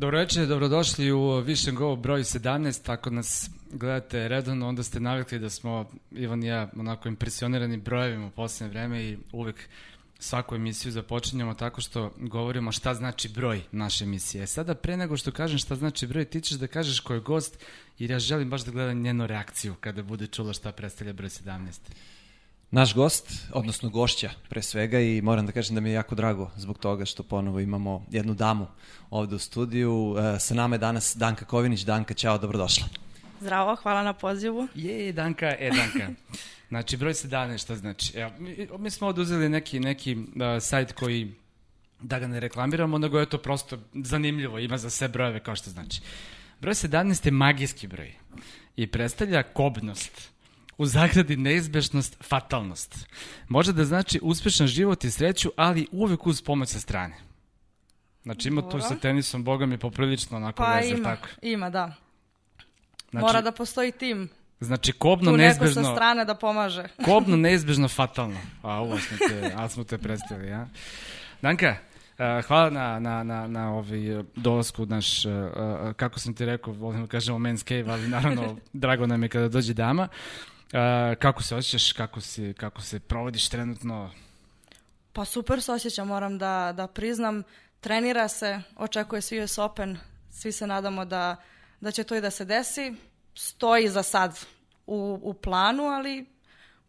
Dobro večer, dobrodošli u Vision Go broj 17. Ako nas gledate redovno, onda ste navikli da smo, Ivan i ja, onako impresionirani brojevima u poslednje vreme i uvek svaku emisiju započinjamo tako što govorimo šta znači broj naše emisije. Sada pre nego što kažem šta znači broj, ti ćeš da kažeš ko je gost, jer ja želim baš da gledam njenu reakciju kada bude čula šta predstavlja broj 17. Naš gost, odnosno gošća pre svega i moram da kažem da mi je jako drago zbog toga što ponovo imamo jednu damu ovde u studiju. E, sa nama je danas Danka Kovinić. Danka, ćao, dobrodošla. Zdravo, hvala na pozivu. Je, Danka, e, Danka. Znači, broj 17, šta znači? Evo, mi, mi smo oduzeli neki, neki uh, sajt koji, da ga ne reklamiramo, nego je to prosto zanimljivo, ima za sve brojeve kao što znači. Broj 17 je magijski broj i predstavlja kobnost, u zagradi neizbešnost, fatalnost. Može da znači uspešan život i sreću, ali uvek uz pomoć sa strane. Znači ima tu sa tenisom, boga mi poprilično onako pa veze, ima, tako. ima, da. Znači, Mora da postoji tim. Znači, kobno Tu neko neizbežno... sa strane da pomaže. Kobno neizbežno fatalno. A ovo smo te, a smo te predstavili, ja. Danka, Uh, hvala na, na, na, na ovaj dolasku naš, uh, uh, kako sam ti rekao, volim da kažemo men's cave, ali naravno drago nam je kada dođe dama. Uh, kako se osjećaš, kako, si, kako se provodiš trenutno? Pa super se osjećam, moram da, da priznam. Trenira se, očekuje se US Open, svi se nadamo da, da će to i da se desi. Stoji za sad u, u planu, ali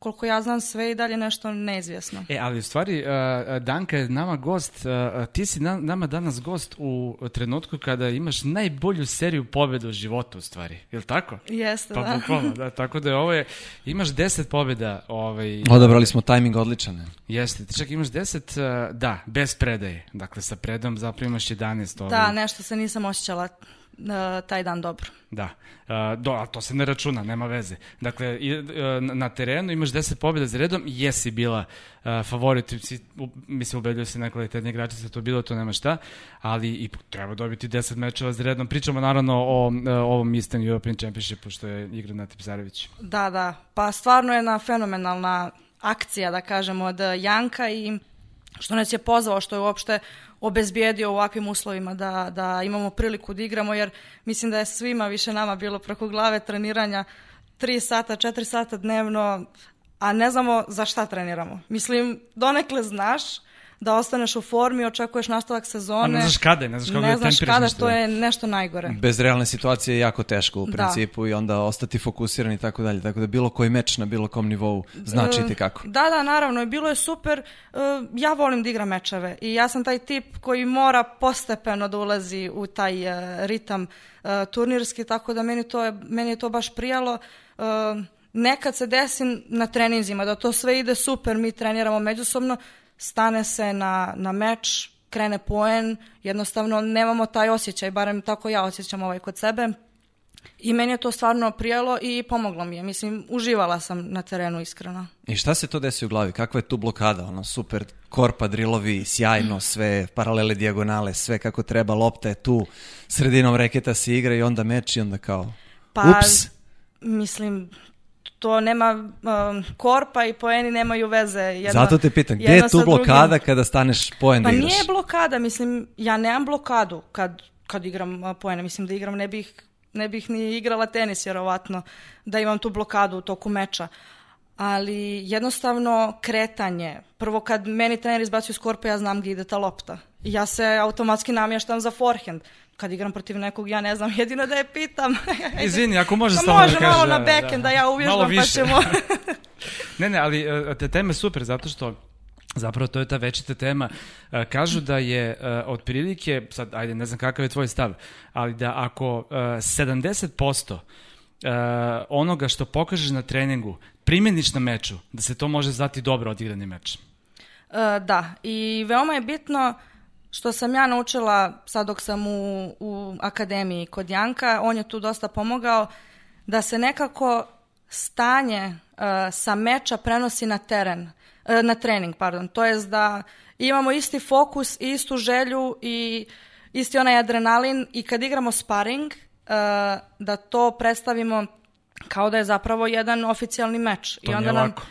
koliko ja znam sve i dalje nešto neizvjesno. E, ali u stvari, uh, Danka je nama gost, uh, ti si na, nama danas gost u trenutku kada imaš najbolju seriju pobjeda u životu, u stvari. Je li tako? Jeste, pa, da. bukvalno, da. Tako da je ovo je, imaš 10 pobjeda. Ovaj, Odabrali smo tajming odličan. Jeste, ti čak imaš 10, uh, da, bez predaje. Dakle, sa predom zapravo imaš 11. Ovaj. Da, nešto se nisam osjećala uh, taj dan dobro. Da, uh, do, ali to se ne računa, nema veze. Dakle, i, uh, na terenu imaš 10 pobjeda za redom, jesi bila uh, favorit, si, u, mislim, ubedio se nekvalitetni igrači se to bilo, to nema šta, ali i treba dobiti 10 mečeva za redom. Pričamo naravno o uh, ovom Eastern European Championshipu, što je igra na Tipsarević. Da, da, pa stvarno je jedna fenomenalna akcija, da kažemo, od Janka i što nas je pozvao, što je uopšte obezbijedio u ovakvim uslovima da, da imamo priliku da igramo, jer mislim da je svima više nama bilo preko glave treniranja 3 sata, 4 sata dnevno, a ne znamo za šta treniramo. Mislim, donekle znaš da ostaneš u formi, očekuješ nastavak sezone. A ne znaš kada, ne znaš kako ne da znaš kada, nešto, to da. je nešto najgore. Bez realne situacije je jako teško u Da. principu i onda ostati fokusiran i tako dalje. Tako da bilo koji meč na bilo kom nivou znači ti kako. Da, da, naravno, bilo je super. E, Ja volim da igram mečeve i ja sam taj tip koji mora postepeno da ulazi u taj e, ritam e, turnirski, tako da meni, to je, meni je to baš prijalo. E, Nekad se desi na treninzima da to sve ide super, mi treniramo međusobno, stane se na, na meč, krene poen, jednostavno nemamo taj osjećaj, barem tako ja osjećam ovaj kod sebe. I meni je to stvarno prijelo i pomoglo mi je. Mislim, uživala sam na terenu iskreno. I šta se to desi u glavi? Kakva je tu blokada? Ono, super, korpa, drilovi, sjajno, sve, paralele, dijagonale, sve kako treba, lopta je tu, sredinom reketa se igra i onda meč i onda kao, Pa, ups, mislim, to nema, um, korpa i poeni nemaju veze. Jedno, zato te pitam, gde je tu sa drugim. blokada kada staneš poen da Pa igraš? nije blokada, mislim, ja nemam blokadu kad, kad igram uh, poene. Mislim da igram, ne bih, ne bih ni igrala tenis, vjerovatno, da imam tu blokadu u toku meča. Ali jednostavno kretanje. Prvo kad meni trener izbacuje iz korpa, ja znam gdje ide ta lopta. Ja se automatski namještam za forehand. Kad igram protiv nekog, ja ne znam, jedino da je pitam. Izvini, ako može samo da može kažeš, malo da, na da, backhand da, ja Malo uvježbam pa ćemo... Ne, ne, ali e, te teme super zato što Zapravo to je ta večita tema. E, Kažu da je e, otprilike, sad ajde ne znam kakav je tvoj stav, ali da ako e, 70% e, onoga što pokažeš na treningu primjeniš na meču, da se to može zvati dobro odigrani meč. Da, i veoma je bitno što sam ja naučila sad dok sam u, u akademiji kod Janka, on je tu dosta pomogao, da se nekako stanje e, sa meča prenosi na teren, e, na trening, pardon. To jest da imamo isti fokus i istu želju i isti onaj adrenalin i kad igramo sparing, e, da to predstavimo kao da je zapravo jedan oficijalni meč. To I onda nije nam, lako.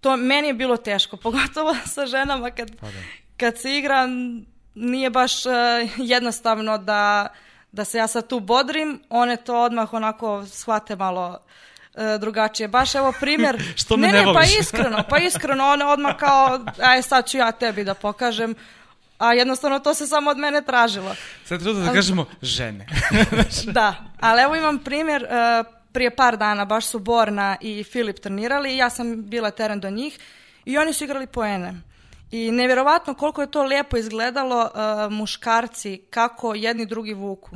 to meni je bilo teško, pogotovo sa ženama kad, Pa da. kad se igra nije baš uh, jednostavno da, da se ja sad tu bodrim, one to odmah onako shvate malo e, drugačije. Baš evo primjer. Što me ne, ne ne, pa voliš? iskreno, pa iskreno, one odmah kao, aj sad ću ja tebi da pokažem, a jednostavno to se samo od mene tražilo. Sad treba da kažemo žene. Da, ali evo imam primjer, e, prije par dana baš su Borna i Filip trenirali i ja sam bila teren do njih i oni su igrali poene. I nevjerovatno koliko je to lijepo izgledalo e, muškarci kako jedni drugi vuku.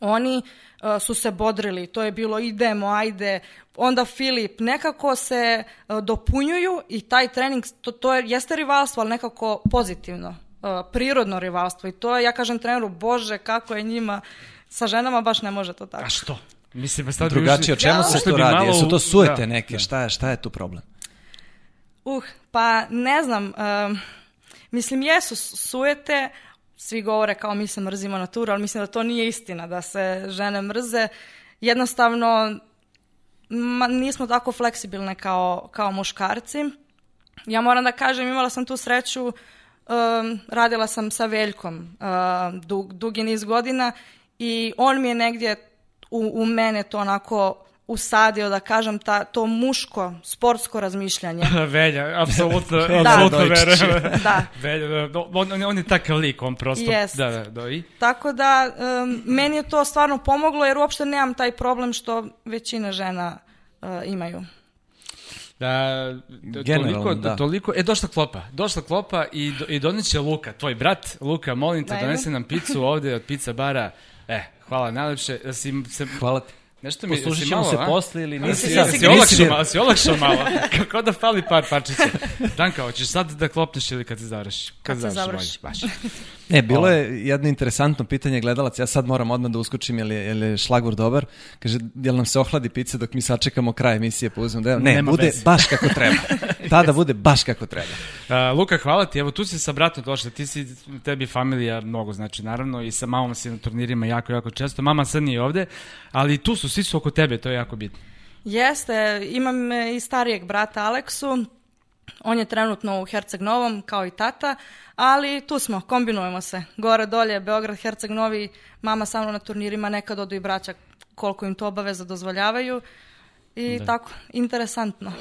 Oni e, su se bodrili, to je bilo idemo, ajde, onda Filip, nekako se e, dopunjuju i taj trening, to, to je, jeste rivalstvo, ali nekako pozitivno, e, prirodno rivalstvo i to je, ja kažem treneru, bože, kako je njima, sa ženama baš ne može to tako. A što? Mislim, sad Drugačije, o čemu se ušli to bi radi? malo Jesu to sujete da, neke? da. Šta, je, šta je tu problem? Uh, pa ne znam, um, mislim jesu sujete, svi govore kao mi se mrzimo naturu, ali mislim da to nije istina, da se žene mrze. Jednostavno, ma, nismo tako fleksibilne kao, kao muškarci. Ja moram da kažem, imala sam tu sreću, um, radila sam sa Veljkom um, dug, dugi niz godina i on mi je negdje u, u mene to onako usadio, da kažem, ta, to muško, sportsko razmišljanje. Velja, apsolutno, Da. apsolutno Dojčić. verujem. Da. Velja, da, on, on, on je takav lik, on prosto... Jest. Da, da, da, i? Tako da, um, meni je to stvarno pomoglo jer uopšte nemam taj problem što većina žena uh, imaju. Da, da, Generalno, toliko, da. toliko, e, došla klopa, došla klopa i, do, i doneće Luka, tvoj brat, Luka, molim te, Ajde. donese nam picu ovde od pizza bara, e, hvala najlepše, da si se, Hvala ti. Nešto mi, Poslušat si ćemo se a? posle ili Da nisi si, sad? da si Nisi olakšao malo, si olakšao malo, kako da fali par parčića. Danka, hoćeš sad da klopneš ili kad se završi? Kad se završi. Baš. E, bilo je jedno interesantno pitanje gledalac, ja sad moram odmah da uskočim, je li, je li šlagvor dobar? Kaže, jel nam se ohladi pica dok mi sačekamo kraj emisije pa uzmem deo? Ne, Nema bude veze. baš kako treba. Tada bude baš kako treba. A, Luka, hvala ti. Evo, tu si sa bratom došla. Ti si, tebi familija mnogo znači, naravno, i sa mamom si na turnirima jako, jako često. Mama sad nije ovde, ali tu su, svi su oko tebe, to je jako bitno. Jeste, imam e, i starijeg brata Aleksu, on je trenutno u Herceg Novom kao i tata, ali tu smo, kombinujemo se. Gore, dolje, Beograd, Herceg Novi, mama sa mnom na turnirima, nekad odu i braća koliko im to obaveza dozvoljavaju. I tako, interesantno.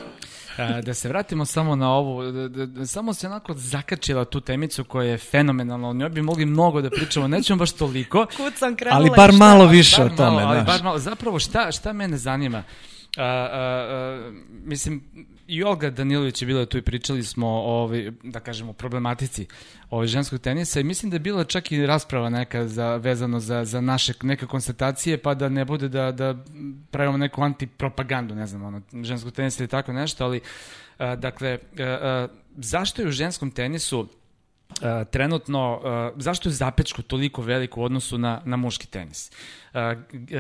A, da se vratimo samo na ovu, da, da, da, samo se onako zakačila tu temicu koja je fenomenalna, o njoj bi mogli mnogo da pričamo, nećemo baš toliko. Kud sam krenula Ali bar šta? malo više o tome, malo, ali bar malo, zapravo šta, šta mene zanima? A, a, a, mislim, i Olga Danilović je bila tu i pričali smo o, ovaj, da kažemo, problematici ovaj, ženskog tenisa i mislim da je bila čak i rasprava neka za, vezano za, za naše neke konstatacije, pa da ne bude da, da pravimo neku antipropagandu, ne znam, ono, ženskog tenisa ili tako nešto, ali a, dakle, a, a, zašto je u ženskom tenisu Uh, trenutno, uh, zašto je zapečko toliko veliko u odnosu na, na muški tenis? Uh,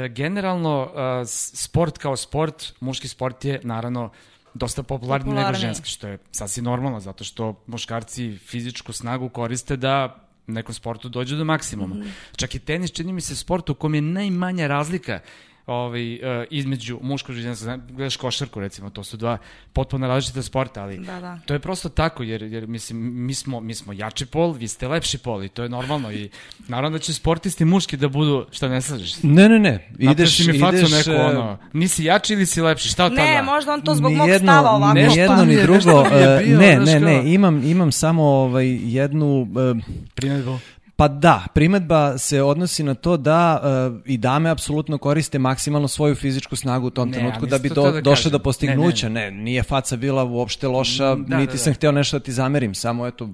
generalno, uh, sport kao sport, muški sport je naravno dosta popularniji nego Popularniji. ženski, što je sasvim normalno, zato što muškarci fizičku snagu koriste da nekom sportu dođu do maksimuma. Čak i tenis čini mi se sport u kom je najmanja razlika ovaj, uh, između muškog i ženskog. Gledaš košarku recimo, to su dva potpuno različita sporta, ali Da, da. to je prosto tako, jer, jer mislim, mi smo, mi smo jači pol, vi ste lepši pol i to je normalno i naravno da će sportisti muški da budu, šta ne slažeš? Ne, ne, ne. Ideš, mi facu ideš... neku, e, ono, nisi jači ili si lepši, šta od ta Ne, možda on to zbog mog Nijedno- stava ovako. Ni Nešto jedno ni drugo. e, bio, ne, ne, ne, imam, imam samo ovaj, jednu... e, Primedbu. Pa da, primetba se odnosi na to da e, i dame apsolutno koriste maksimalno svoju fizičku snagu u tom Ne, trenutku da bi do, da došle do postignuća. Ne, Ne, nije faca bila uopšte loša, Da, niti da, sam da. hteo nešto da ti zamerim, samo eto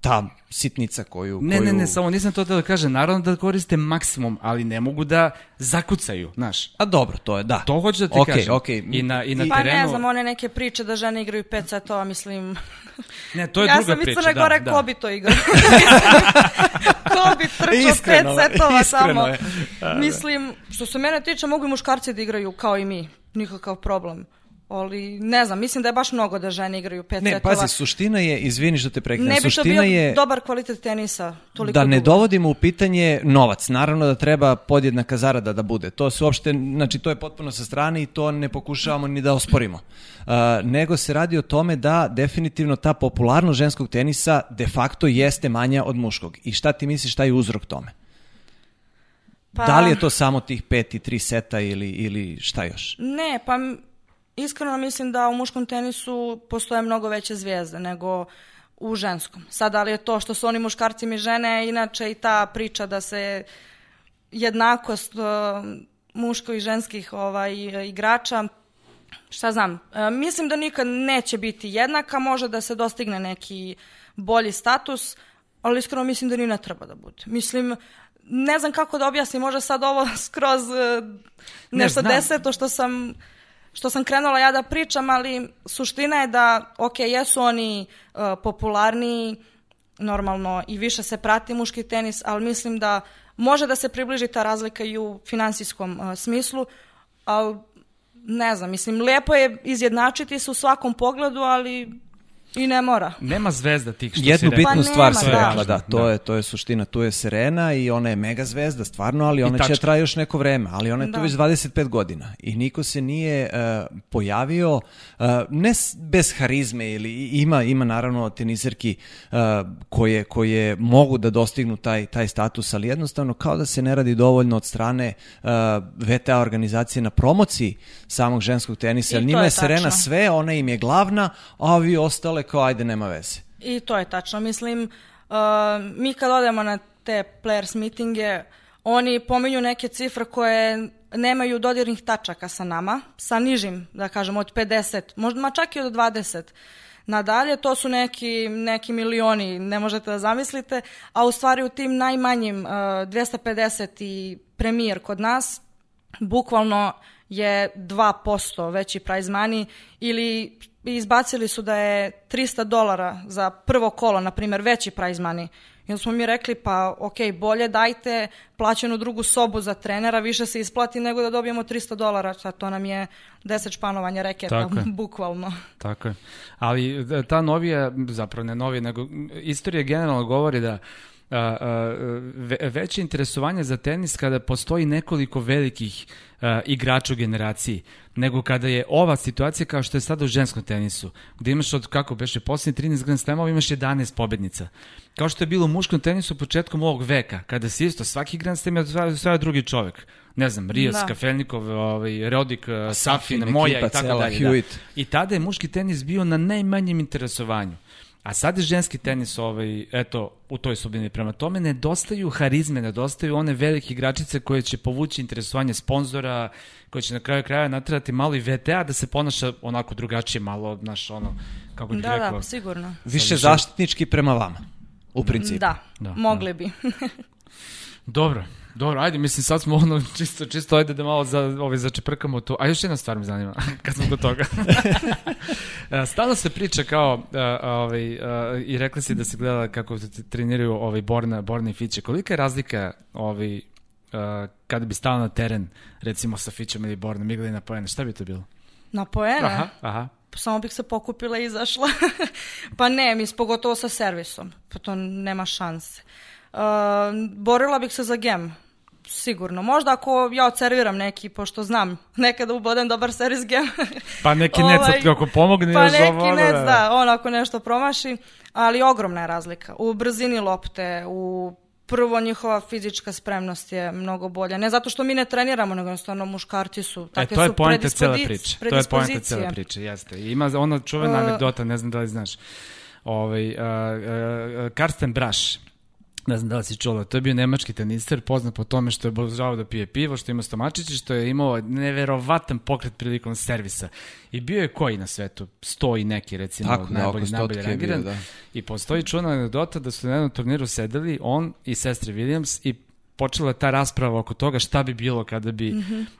ta sitnica koju... Ne, koju... ne, ne, samo nisam to da kažem, naravno da koriste maksimum, ali ne mogu da zakucaju, znaš. A dobro, to je, da. To hoću da ti Okej, kažem. okej. I na, i na Pa terenu... ne znam, one neke priče da žene igraju pet setova, mislim... Ne, to je ja druga sam iz priča, Crne da, Gore, da. ko bi to igrao? ko bi trčao pet setova iskreno samo? je. Mislim, što se mene tiče, mogu i muškarci da igraju kao i mi. Nikakav problem. Ali, ne znam, mislim da je baš mnogo da žene igraju pet Ne, setova. pazi, suština je, izvini što te prekinem, ne bi to suština bio je... dobar kvalitet tenisa. Toliko da ne dugo. dovodimo u pitanje novac. Naravno da treba podjednaka zarada da bude. To se uopšte, znači to je potpuno sa strane i to ne pokušavamo ni da osporimo. Uh, nego se radi o tome da definitivno ta popularnost ženskog tenisa de facto jeste manja od muškog. I šta ti misliš šta je uzrok tome? Pa- Da li je to samo tih pet i tri seta ili, ili šta još? Ne, pa iskreno mislim da u muškom tenisu postoje mnogo veće zvijezde nego u ženskom. Sad, da li je to što su oni muškarci mi žene, inače i ta priča da se jednakost uh, muško i ženskih ovaj, igrača, šta znam, e, mislim da nikad neće biti jednaka, može da se dostigne neki bolji status, ali iskreno mislim da ni ne treba da bude. Mislim, ne znam kako da objasnim, može sad ovo skroz e, nešto znam. deseto što sam što sam krenula ja da pričam, ali suština je da, ok, jesu oni uh, popularniji, normalno i više se prati muški tenis, ali mislim da može da se približi ta razlika i u finansijskom uh, smislu, ali ne znam, mislim, lijepo je izjednačiti se u svakom pogledu, ali i ne mora. Nema zvezda tih što Jednu si rekao. bitnu Pa stvar nema, si da. rekla, da, to, Da. Je, to je suština. Tu je Serena i ona je mega zvezda, stvarno, ali ona će traje još neko vreme, ali ona je tu Da. već 25 godina i niko se nije e, pojavio, e, ne s- bez harizme ili ima, ima naravno teniserki e, koje, koje mogu da dostignu taj, taj status, ali jednostavno kao da se ne radi dovoljno od strane e, VTA organizacije na promociji samog ženskog tenisa, I jer njima je je Serena tačno. sve, ona im je glavna, a vi ostale kao ajde nema veze. I to je tačno. Mislim, uh, mi kad odemo na te players meetinge, oni pominju neke cifre koje nemaju dodirnih tačaka sa nama, sa nižim, da kažem, od 50, možda ma čak i od 20. Nadalje, to su neki, neki milioni, ne možete da zamislite, a u stvari u tim najmanjim uh, 250 i premijer kod nas, bukvalno je 2% veći prize money ili izbacili su da je 300 dolara za prvo kolo, na primjer, veći prize money. I onda smo mi rekli, pa ok, bolje dajte plaćenu drugu sobu za trenera, više se isplati nego da dobijemo 300 dolara, sad to nam je 10 španovanja reketa, Tako je. bukvalno. Tako je. Ali e, ta novija, zapravo ne novija, nego istorija generalno govori da a, a, ve, veće interesovanje za tenis kada postoji nekoliko velikih a, igrača u generaciji, nego kada je ova situacija kao što je sada u ženskom tenisu, gde imaš od, kako beše, posljednji 13 Grand Slamova imaš 11 pobednica. Kao što je bilo u muškom tenisu početkom ovog veka, kada se isto svaki Grand Slam je osvajao osvajao drugi čovek. Ne znam, Rios, Da. Kafelnikov, ovaj, Rodik, Safin, Safin, Moja ekipa i tako cela, dalje. Hewitt. I tada je muški tenis bio na najmanjem interesovanju. A sad je ženski tenis ovaj, eto, u toj subini. Prema tome nedostaju harizme, nedostaju one velike igračice koje će povući interesovanje sponzora, koje će na kraju kraja natrati malo i VTA da se ponaša onako drugačije, malo, znaš, ono, kako bih Da, rekao. da, sigurno. Više zaštitnički prema vama, u principu. Da, Da, mogli bi. Dobro, dobro, ajde, mislim sad smo ono čisto, čisto ajde da malo za, ovaj, začeprkamo to. A još jedna stvar me zanima, kad smo kod toga. E, Stalno se priča kao, a, ovaj, a, i rekla si da si gledala kako se treniraju ovaj, Borna, Borna i Fiće. Kolika je razlika ovaj, a, kada bi stala na teren, recimo sa Fićom ili Bornom, igrali na pojene, šta bi to bilo? Na poene? Aha, aha. samo bih se pokupila i izašla. pa ne, mis, pogotovo sa servisom. Pa to nema šanse. Uh, borila bih se za gem. Sigurno. Možda ako ja odserviram neki, pošto znam nekada ubodem dobar servis gem. Pa neki nec Ovaj, ako pomogne pa još neki ovo, nec, da, on ako nešto promaši. Ali ogromna je razlika. U brzini lopte, u prvo njihova fizička spremnost je mnogo bolja. Ne zato što mi ne treniramo, nego jednostavno muškarci su. E, Takve to je poenta cele priče. To je poenta cele priče, jeste. I Ima ona čuvena Uh, anegdota, ne znam da li znaš. Ovaj, uh, uh, Karsten Braš, ne znam da li si čula, to je bio nemački tenister, poznat po tome što je obožavao da pije pivo, što ima stomačići, što je imao neverovatan pokret prilikom servisa. I bio je koji na svetu? Sto i neki, recimo, Tako, najbolji, najbolji bio, rangiran. da. I postoji čuna anegdota da su na jednom turniru sedeli, on i sestre Williams i počela ta rasprava oko toga šta bi bilo kada bi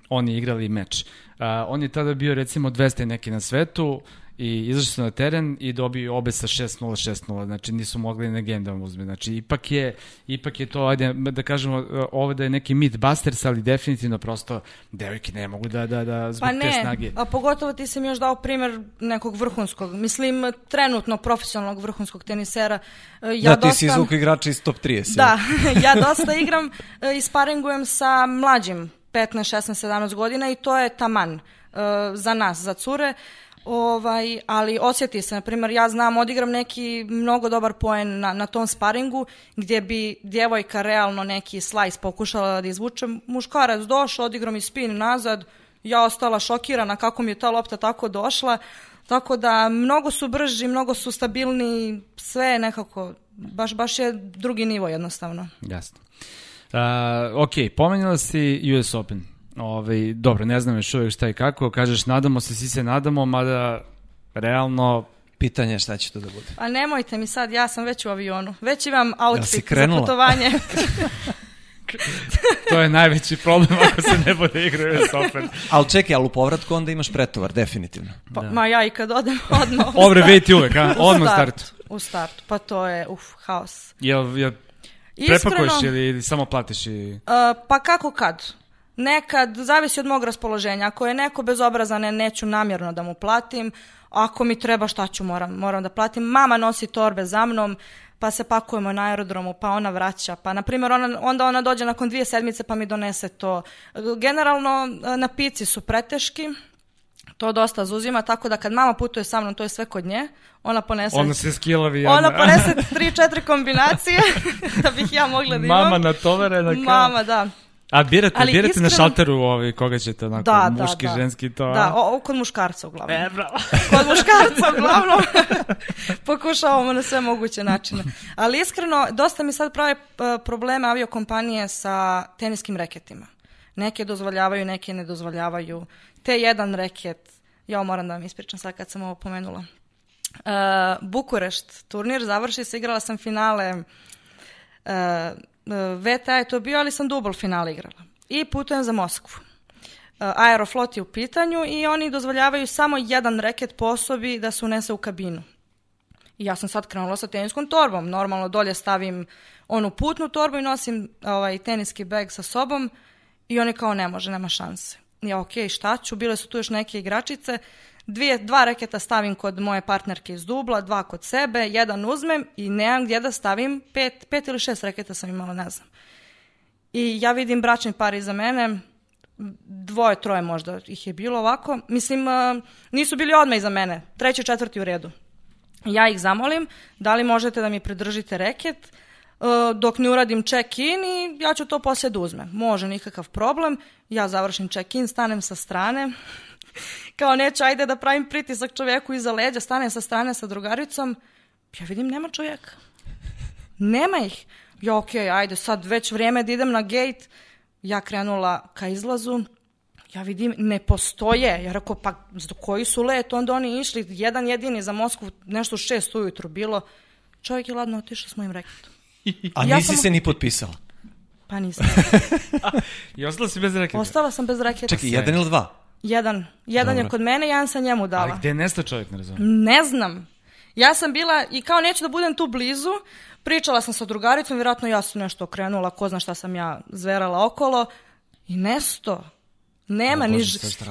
oni igrali meč. Uh, on je tada bio recimo 200 i neki na svetu i izašli su na teren i dobio obe sa 6-0, 6-0, znači nisu mogli na game da vam uzme. Znači ipak je, ipak je to, ajde da kažemo, ovo da je neki mythbusters, ali definitivno prosto devojke ne mogu da, da, da zbog Pa te ne, snage. a pogotovo ti si mi još dao primjer nekog vrhunskog, mislim trenutno profesionalnog vrhunskog tenisera. E, Ja da, ti si dosta- izvuku igrača iz top 30. Da, ja dosta igram e, i sparingujem sa mlađim, 15, 16, 17 godina i to je taman e, za nas, za cure. Ovaj, ali osjeti se, na primjer, ja znam, odigram neki mnogo dobar poen na, na tom sparingu, gdje bi djevojka realno neki slajs pokušala da izvuče, muškarac došao, odigram i spin nazad, ja ostala šokirana kako mi je ta lopta tako došla, tako da mnogo su brži, mnogo su stabilni, sve nekako, baš, baš je drugi nivo jednostavno. Jasno. Uh, ok, pomenjala si US Open. Ove, dobro, ne znam još uvijek šta i kako. Kažeš, nadamo se, svi se nadamo, mada realno Pitanje je šta će to da bude. A nemojte mi sad, ja sam već u avionu. Već imam outfit za krenula? putovanje. to je najveći problem ako se ne bude igra US Open. Ali čekaj, ali u povratku onda imaš pretovar, definitivno. Pa, Ma ja i kad odem odmah. Obre, veti uvek, a? Odmah u startu. U startu, pa to je, uf, haos. Jel, jel prepakuješ ili, ili samo platiš i... Uh, pa kako kad? Nekad, zavisi od mog raspoloženja. Ako je neko bezobrazan, ne, neću namjerno da mu platim. Ako mi treba, šta ću, moram, moram da platim. Mama nosi torbe za mnom, pa se pakujemo na aerodromu, pa ona vraća. Pa, na primjer, ona, onda ona dođe nakon dvije sedmice pa mi donese to. Generalno, na pici su preteški, to dosta zuzima, tako da kad mama putuje sa mnom, to je sve kod nje, ona ponese... Ona se skilovi Ona ponese tri, četiri kombinacije da bih ja mogla da imam. Mama na tovere na kao... Mama, da. A birate, Ali birate na iskreno- šalteru ovaj, koga ćete onako, Da, muški, da, da. ženski, to... Da, o, o, kod muškarca uglavnom. E, bravo. Kod muškarca uglavnom pokušavamo na sve moguće načine. Ali iskreno, dosta mi sad prave probleme aviokompanije sa teniskim reketima. Neke dozvoljavaju, neke ne dozvoljavaju. Te jedan reket, ja moram da vam ispričam sad kad sam ovo pomenula. E, Bukurešt, turnir završi se, igrala sam finale e, VTA je to bio, ali sam dubl finale igrala. I putujem za Moskvu. E, Aeroflot je u pitanju i oni dozvoljavaju samo jedan reket po osobi da se unese u kabinu. I ja sam sad krenula sa teniskom torbom. Normalno dolje stavim onu putnu torbu i nosim ovaj teniski bag sa sobom i oni kao ne može, nema šanse. Ja ok, šta ću, bile su tu još neke igračice, Dvije, dva reketa stavim kod moje partnerke iz dubla, dva kod sebe, jedan uzmem i nemam gdje da stavim pet, pet ili šest reketa sam imala, ne znam. I ja vidim bračni par iza mene, dvoje, troje možda ih je bilo ovako. Mislim, uh, nisu bili odmah iza mene, treći, četvrti u redu. Ja ih zamolim, da li možete da mi pridržite reket, uh, dok ne uradim check-in i ja ću to poslije da uzmem. Može, nikakav problem. Ja završim check-in, stanem sa strane, kao neću, ajde da pravim pritisak čovjeku iza leđa, stanem sa strane sa drugaricom, ja vidim nema čovjeka. Nema ih. Ja, okej, ajde, sad već vrijeme da idem na gate. Ja krenula ka izlazu. Ja vidim, ne postoje. Ja rekao, pa za koji su let? Onda oni išli, jedan jedini za Moskvu, nešto šest ujutru bilo. Čovjek je ladno otišao s mojim reketom. A Ja nisi sam- se ni potpisala. Pa nisam. I ostala si bez reketa. Ostala sam bez reketa. Čekaj, jedan ili dva? Jedan. Jedan je Dobro. kod mene, jedan sam njemu dala. Ali gde je nestao čovjek, ne razumijem? Ne znam. Ja sam bila i kao neću da budem tu blizu, pričala sam sa drugaricom, vjerojatno ja sam nešto okrenula, ko zna šta sam ja zverala okolo i nesto. Nema ni, je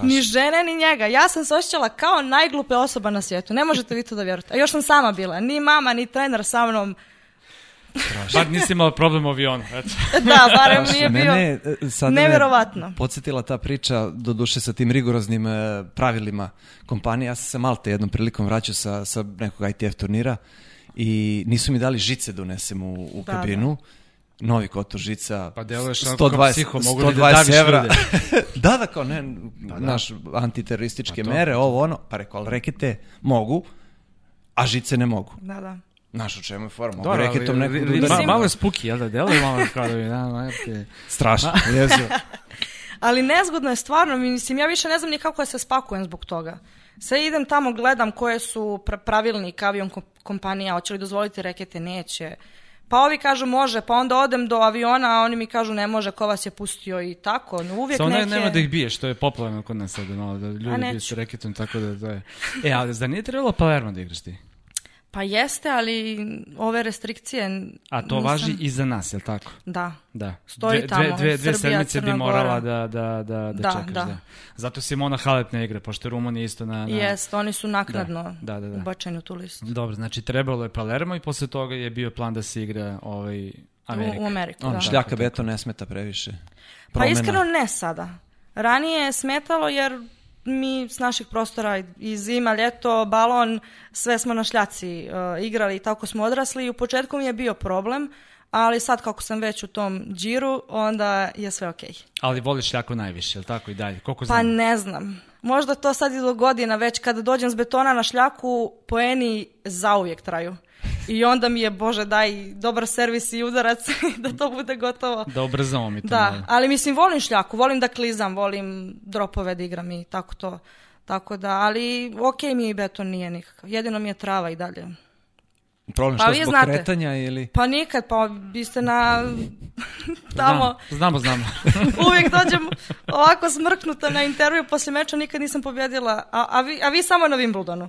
ni žene ni njega. Ja sam se osjećala kao najglupe osoba na svijetu. Ne možete vi to da vjerujete. A još sam sama bila. Ni mama, ni trener sa mnom. Bar nisi imala problem u avionu, eto. Da, barem nije bio... Mene, sad me Neverovatno. Podsjetila ta priča, doduše sa tim rigoroznim e, pravilima kompanije. Ja sam se Malte jednom prilikom vraćao sa, sa nekog ITF turnira i nisu mi dali žice da unesem u, u Da, kabinu. Novi kotor žica, Pa deluješ onako kao 120, psiho, mogu li da 120 daviš evra. da, da, kao ne, naš antiterorističke Pa to, mere, ovo ono, pa rekao, ali rekete mogu, a žice ne mogu. Da, da. Znaš u čemu je forma? Mogu Dobro, ali, reketom nekog da ri- udarim. ma- malo je spuki, jel da? Deluje malo kao da da, da, ti- Strašno, jezivo. Ali nezgodno je stvarno, mislim, ja više ne znam ni kako da se spakujem zbog toga. Sve idem tamo, gledam koje su pra- pravilnik avion kom- kompanija, hoće li dozvoliti rekete, neće. Pa ovi kažu može, pa onda odem do aviona, a oni mi kažu ne može, ko vas je pustio i tako. No, uvijek Samo ne, neke... nema da ih biješ, to je popularno kod nas sada, malo da ljudi biju s reketom, tako da to je... E, ali zar nije trebalo Palermo da igraš ti? Pa jeste, ali ove restrikcije... A to nisam- važi i za nas, jel tako? Da. Da. Stoji dve, tamo, dve, dve, dve Srbija, sedmice bi morala Gora. da, da, da, da, Da, čekaš. Da. da. Zato Simona Halep ne igra, pošto je Rumunija isto na... na... Jest, oni su naknadno Da, da, da. ubačeni u tu listu. Dobro, znači trebalo je Palermo i posle toga je bio plan da se igra ovaj Amerika. U, u Ameriku, On da. šljaka beton ne smeta previše. Pa Promena. iskreno ne sada. Ranije je smetalo jer mi s naših prostora i zima, ljeto, balon, sve smo na šljaci uh, igrali i tako smo odrasli i u početku mi je bio problem, ali sad kako sam već u tom džiru, onda je sve okej. Ali voliš šljaku najviše, je li tako i dalje? Koliko Pa znam? ne znam. Možda to sad i do godina, već kada dođem s betona na šljaku, poeni zauvijek traju. I onda mi je, bože, daj dobar servis i udarac da to bude gotovo. Da ubrzamo mi to Da, malo. ali mislim volim šljaku, volim da klizam, volim dropove da igram i tako to. Tako da, ali okej mi je i beton nije nikakav. Jedino mi je trava i dalje. Problem Pa što zbog znate. kretanja ili... Pa nikad, pa vi ste na tamo, Znamo, znamo. znamo. uvijek dođem ovako smrknuta na intervju poslije meča, nikad nisam pobjedila, a, a, vi, a vi samo na Wimbledonu.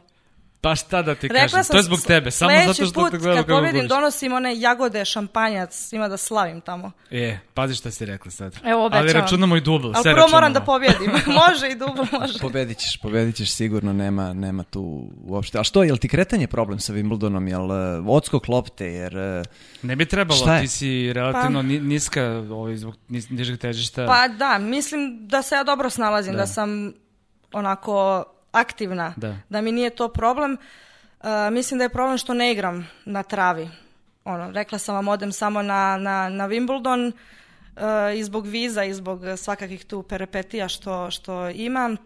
Pa šta da ti Rekla kažem, sam to je zbog tebe, samo zato što put te gledam kad kako pobedim donosim one jagode, šampanjac, ima da slavim tamo. E, pazi šta si rekla sad. Evo, Ali obećavam. računamo i dubl, Ali sve prvo moram da računamo. pobjedim. može i dublo, može. Pobedit ćeš, pobedit ćeš sigurno, nema, nema tu uopšte. A što, je li ti kretanje problem sa Wimbledonom, jel uh, odskok lopte, jer... uh, Ne bi trebalo, Šta je? ti si relativno ni- niska ovaj, zbog nis- nižeg težišta. Pa da, mislim da se ja dobro snalazim, da, Da. sam onako aktivna, Da. mi nije to problem. E, mislim da je problem što ne igram na travi. Ono, rekla sam vam, odem samo na, na, na Wimbledon e, i zbog viza i zbog svakakih tu perepetija što, što imam.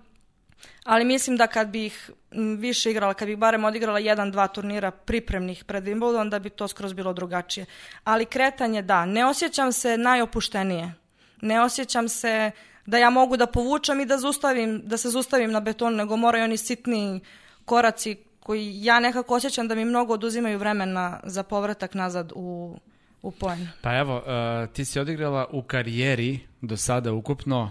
Ali mislim da kad bih više igrala, kad bih barem odigrala jedan, dva turnira pripremnih pred Wimbledon, da bi to skroz bilo drugačije. Ali kretanje, da, ne osjećam se najopuštenije. Ne osjećam se da ja mogu da povučem i da, zaustavim, da se zustavim na beton, nego moraju oni sitni koraci koji ja nekako osjećam da mi mnogo oduzimaju vremena za povratak nazad u, u poen. Pa evo, uh, ti si odigrala u karijeri do sada ukupno,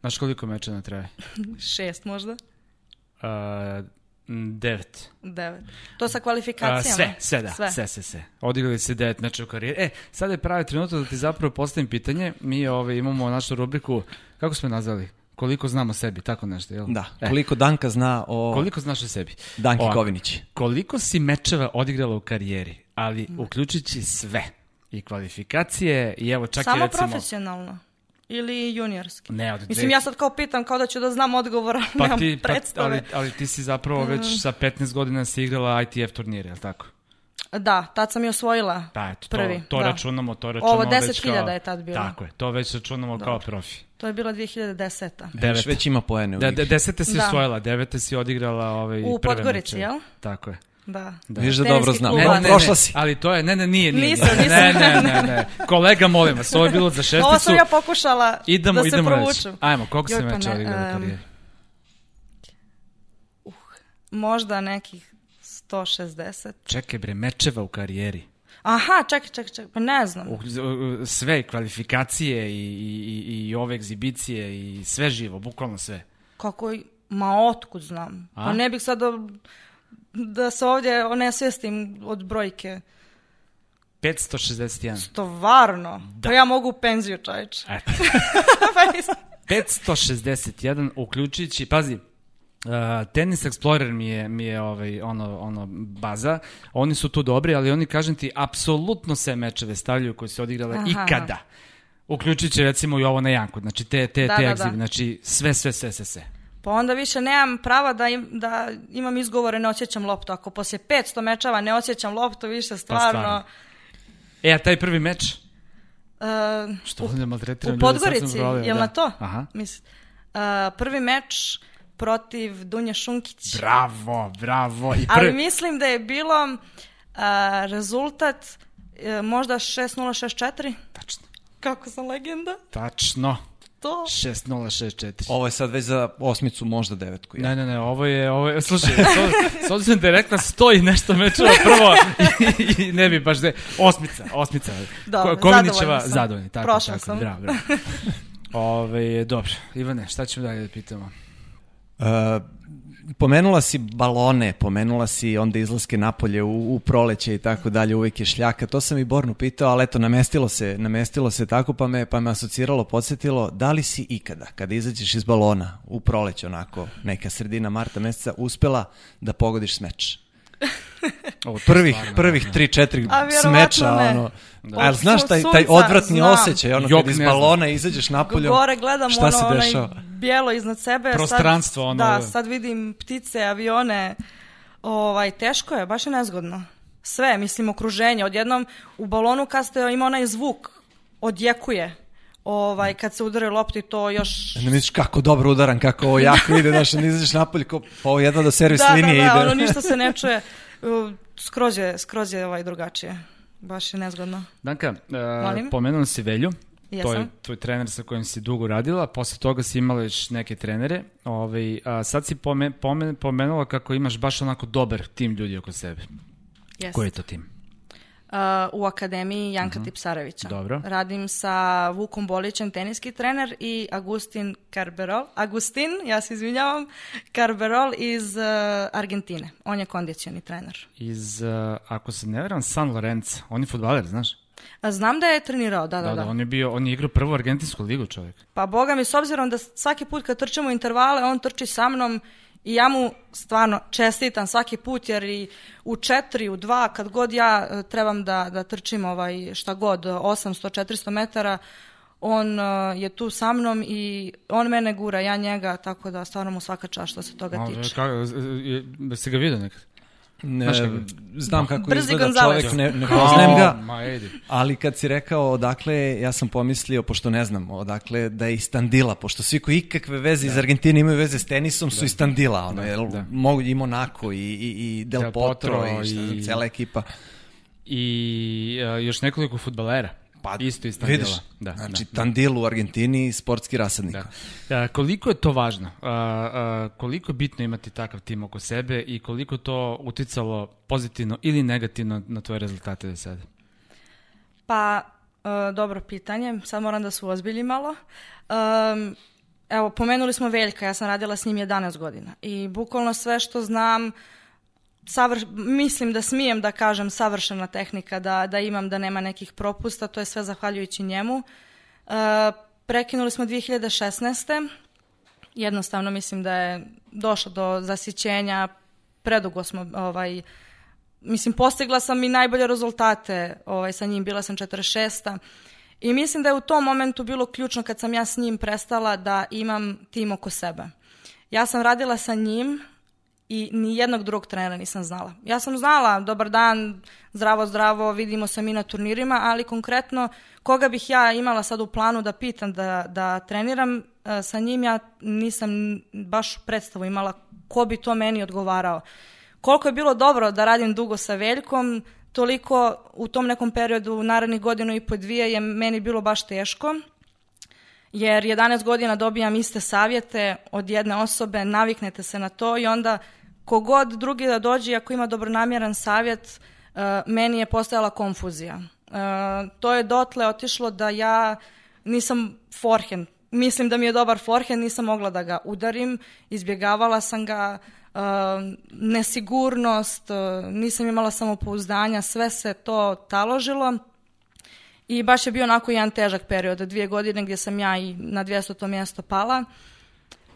znaš koliko meča na traje? Šest možda? Uh, devet. Devet. To sa A, kvalifikacijama? sve, sve da, sve, sve, sve. Odigrali se devet meča u karijeri. E, sada je pravi trenutak da ti zapravo postavim pitanje. Mi ovaj, imamo našu rubriku, kako smo je nazvali? Koliko znamo o sebi, tako nešto, jel? Da, E, koliko Danka zna o koliko znaš o sebi? Danki Ovako, Kovinić. Koliko si mečeva odigrala u karijeri, ali uključujući sve. I kvalifikacije, i evo čak Samo i recimo... profesionalno? Ili juniorski? Ne, od Mislim, dve- ja sad kao pitam, kao da ću da znam odgovor, ali Pa nemam ti, pa, predstave. ali, ali ti si zapravo već sa 15 godina si igrala ITF turnire, je li tako? Da, tad sam i osvojila Da, eto, prvi. to, to da. računamo, to računamo Ovo već 10.000 kao- je tad bilo. Tako je, to već računamo kao profi. To je bilo 2010. Devet. Već, ima poene u Da, igri. de, desete si Da. osvojila, devete si odigrala ovaj, U prve Podgorici, jel? Tako je. Da. Da. Viš da dobro znam. Ne, Ne, ne, ne, prošla si. Ali to je, ne, ne, nije, nije. Nisam, nije. nisam. Ne, ne, ne, ne. Kolega, molim vas, ovo je bilo za šesticu. Ovo sam ja pokušala Idemo, da se idemo reći. provučem. Ajmo, koliko Joj, si pa meča ne, odigrala u em, karijeri? Možda nekih 160. Čekaj bre, mečeva u karijeri. Aha, čekaj, čekaj, čekaj, pa ne znam. Sve, kvalifikacije i, i, i, i ove egzibicije i sve živo, bukvalno sve. Kako, ma otkud znam. A? Pa ne bih sad da, se ovdje onesvjestim od brojke. 561. Stvarno? Da. Pa ja mogu u penziju, čovječ. Eto. Pa nisam- 561, uključujući, pazi, Uh, Tennis Explorer mi je, mi je ovaj, ono, ono baza. Oni su tu dobri, ali oni, kažem ti, apsolutno sve mečeve stavljaju koji se odigrale Aha. ikada. Uključujući recimo i ovo na Janku. Znači te, te, Da, te da, da. znači sve, sve, sve, sve, sve. Pa onda više nemam prava da, im, da imam izgovore ne osjećam loptu. Ako poslije 500 mečeva ne osjećam loptu, više stvarno... stvarno. E, a taj prvi meč? Uh, Što ovdje maltretiram u Podgorici, zaboravio, jel da. na to? Aha. Mislim. Uh, prvi meč protiv Dunje Šunkić. Bravo, bravo. I Ali prvi... mislim da je bilo uh, rezultat uh, možda 6-0-6-4. Tačno, Kako sam legenda? tačno. To. 6064. Ovo je sad već za osmicu, možda devetku. Ja. Ne, ne, ne, ovo je, ovo je, slušaj, s- s obzirom da je rekla sto i nešto mečeva prvo i, i ne bi baš de, osmica, osmica. Dobro, sam. zadovoljni, tako, Prošla tako, sam. bravo, bravo. Ove, dobro, Ivane, šta ćemo dalje da pitamo? Uh, pomenula si balone, pomenula si onda izlaske napolje u, u proleće i tako dalje, uvijek je šljaka. To sam i Bornu pitao, ali eto, namestilo se, namestilo se tako, pa me, pa me asociralo, podsjetilo, da li si ikada, kada izađeš iz balona u proleće, onako, neka sredina marta meseca, uspela da pogodiš smeč? Ovo, Prvih, stvarno, prvih da. tri, četiri A vjerovatno smeča, ne. ono, Da. a jel znaš taj, taj sunca odvratni znam. osjećaj, ono, Jok, kad iz balona izađeš napolje, Gore gledam šta ono, se onaj dešava? Bijelo iznad sebe. Prostranstvo, sad, ono. Da, sad vidim ptice, avione. Ovaj, teško je, baš je nezgodno. Sve, mislim, okruženje. Odjednom u balonu kad ste ima onaj zvuk, odjekuje. Ovaj, kad se udare lopti, to još... Ne misliš kako dobro udaran, kako ovo jako ide, znaš, ne izađeš napolje, ko, pa ovo jedno do servis da, linije da, da, ide. ono ništa se ne čuje. Skroz je, skroz je ovaj drugačije. Baš je nezgodno. Danka, uh, Molim? pomenula si Velju. To je Jesam. tvoj trener sa kojim si dugo radila, posle toga si imala još neke trenere. Ovaj, a sad si pome, pome, pomenula kako imaš baš onako dobar tim ljudi oko sebe. Yes. Koji je to tim? Uh, u Akademiji Janka Tipsarevića. Mhm. Dobro. Radim sa Vukom Bolićem, teniski trener, i Agustin Carberol. Agustin, ja se izvinjavam, Carberol iz uh, Argentine. On je kondicioni trener. Iz, uh, ako se ne veram, San Lorenzo. On je futbaler, znaš? A znam da je trenirao, da, da, Da, da. da, on je bio, on je igrao prvu argentinsku ligu čovjek. Pa boga mi, s obzirom da svaki put kad trčimo intervale, on trči sa mnom i ja mu stvarno čestitam svaki put, jer i u četiri, u dva, kad god ja e, trebam da, da trčim ovaj, šta god, 800-400 metara, on e, je tu sa mnom i on mene gura, ja njega, tako da stvarno mu svaka čast što se toga A, tiče. Kako, je, si ga vidio nekad? Ne, znam kako Brzi izgleda Gonzales. čovjek, ne, ne poznajem ga, ali kad si rekao odakle, ja sam pomislio, pošto ne znam odakle, da je iz Tandila, pošto svi koji ikakve veze iz Argentine imaju veze s tenisom su iz Tandila, ono, jel, da. mogu i Monaco i, i, i Del, Del Potro, Potro i, šta znam, i- cela ekipa. I uh, još nekoliko futbalera. Pa, Isto iz Vidiš, Tandila. Da, znači da. Tandil u Argentini, sportski rasadnik. Da. A, koliko je to važno? A, a, koliko je bitno imati takav tim oko sebe i koliko to uticalo pozitivno ili negativno na tvoje rezultate do sada? Pa, e, dobro pitanje, sad moram da se uozbiljim malo. Um, evo, pomenuli smo Veljka, ja sam radila s njim 11 godina i bukvalno sve što znam, savrš, mislim da smijem da kažem savršena tehnika, da, da imam, da nema nekih propusta, to je sve zahvaljujući njemu. E, prekinuli smo 2016. Jednostavno mislim da je došlo do zasićenja, predugo smo ovaj, mislim, postigla sam i najbolje rezultate ovaj, sa njim, bila sam 46. I mislim da je u tom momentu bilo ključno kad sam ja s njim prestala da imam tim oko sebe. Ja sam radila sa njim i ni jednog drugog trenera nisam znala. Ja sam znala, dobar dan, zdravo, zdravo, vidimo se mi na turnirima, ali konkretno koga bih ja imala sad u planu da pitam da, da treniram e, sa njim, ja nisam baš predstavu imala ko bi to meni odgovarao. Koliko je bilo dobro da radim dugo sa Veljkom, toliko u tom nekom periodu, narednih godinu i po dvije, je meni bilo baš teško jer 11 godina dobijam iste savjete od jedne osobe, naviknete se na to i onda kogod drugi da dođe, ako ima dobronamjeran savjet, uh, meni je postojala konfuzija. Uh, to je dotle otišlo da ja nisam forehand. Mislim da mi je dobar forehand, nisam mogla da ga udarim, izbjegavala sam ga, uh, nesigurnost, nisam imala samopouzdanja, sve se to taložilo. I baš je bio onako jedan težak period, dvije godine gdje sam ja i na 200. mjesto pala.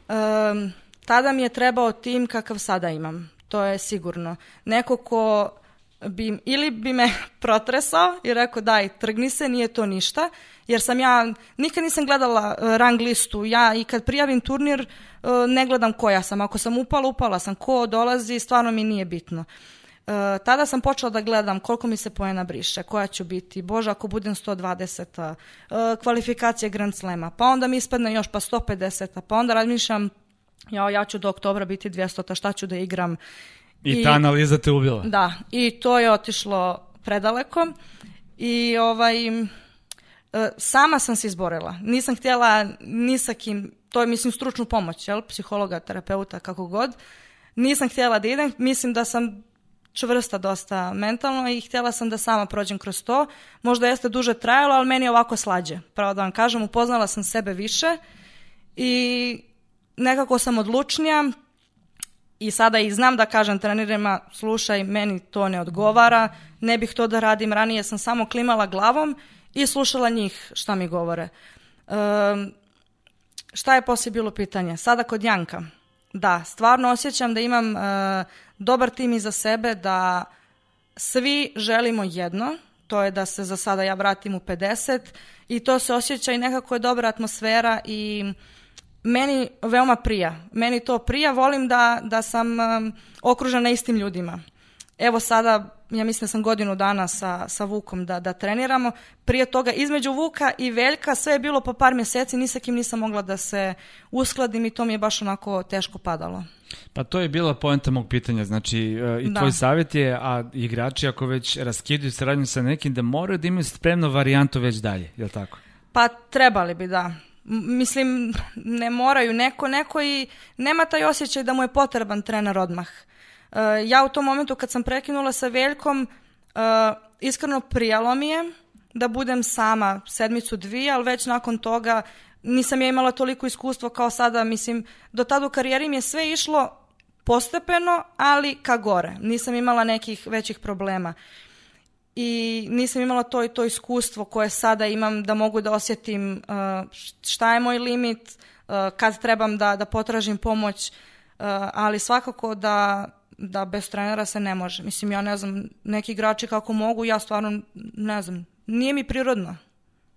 Um, tada mi je trebao tim kakav sada imam, to je sigurno. Neko ko bi, ili bi me protresao i rekao daj, trgni se, nije to ništa, jer sam ja, nikad nisam gledala uh, rang listu, ja i kad prijavim turnir uh, ne gledam koja sam, ako sam upala, upala sam, ko dolazi, stvarno mi nije bitno. Uh, tada sam počela da gledam koliko mi se poena briše, koja ću biti, bože ako budem 120 uh, kvalifikacije Grand Slema, pa onda mi ispadne još pa 150 pa onda razmišljam ja, ja ću do oktobra biti 200 šta ću da igram. I, ta analiza te ubila. Da, i to je otišlo predaleko i ovaj, e, sama sam se izborila. Nisam htjela ni sa kim, to je mislim stručnu pomoć, jel? psihologa, terapeuta, kako god. Nisam htjela da idem, mislim da sam čvrsta dosta mentalno i htjela sam da sama prođem kroz to. Možda jeste duže trajalo, ali meni je ovako slađe. Pravo da vam kažem, upoznala sam sebe više i nekako sam odlučnija i sada i znam da kažem trenerima, slušaj, meni to ne odgovara, ne bih to da radim, ranije sam samo klimala glavom i slušala njih šta mi govore. Um, šta je poslije bilo pitanje? Sada kod Janka. Da, stvarno osjećam da imam uh, dobar tim iza sebe, da svi želimo jedno, to je da se za sada ja vratim u 50 i to se osjeća i nekako je dobra atmosfera i meni veoma prija. Meni to prija, volim da, da sam um, okružena istim ljudima. Evo sada, ja mislim da sam godinu dana sa, sa Vukom da, da treniramo. Prije toga, između Vuka i Veljka, sve je bilo po par mjeseci, ni sa kim nisam mogla da se uskladim i to mi je baš onako teško padalo. Pa to je bila poenta mog pitanja, znači e, i Da. tvoj savjet je, a igrači ako već raskidaju saradnju sa nekim, da moraju da imaju spremnu varijantu već dalje, je li tako? Pa trebali bi, da. Mislim, ne moraju. Neko, neko i nema taj osjećaj da mu je potreban trener odmah. E, ja u tom momentu kad sam prekinula sa Veljkom, e, iskreno prijalo mi je da budem sama sedmicu dvije, ali već nakon toga nisam ja imala toliko iskustvo kao sada, mislim, do tada u karijeri mi je sve išlo postepeno, ali ka gore. Nisam imala nekih većih problema i nisam imala to i to iskustvo koje sada imam da mogu da osjetim uh, šta je moj limit, uh, kad trebam da, da potražim pomoć, uh, ali svakako da, da bez trenera se ne može. Mislim, ja ne znam, neki igrači kako mogu, ja stvarno ne znam, nije mi prirodno.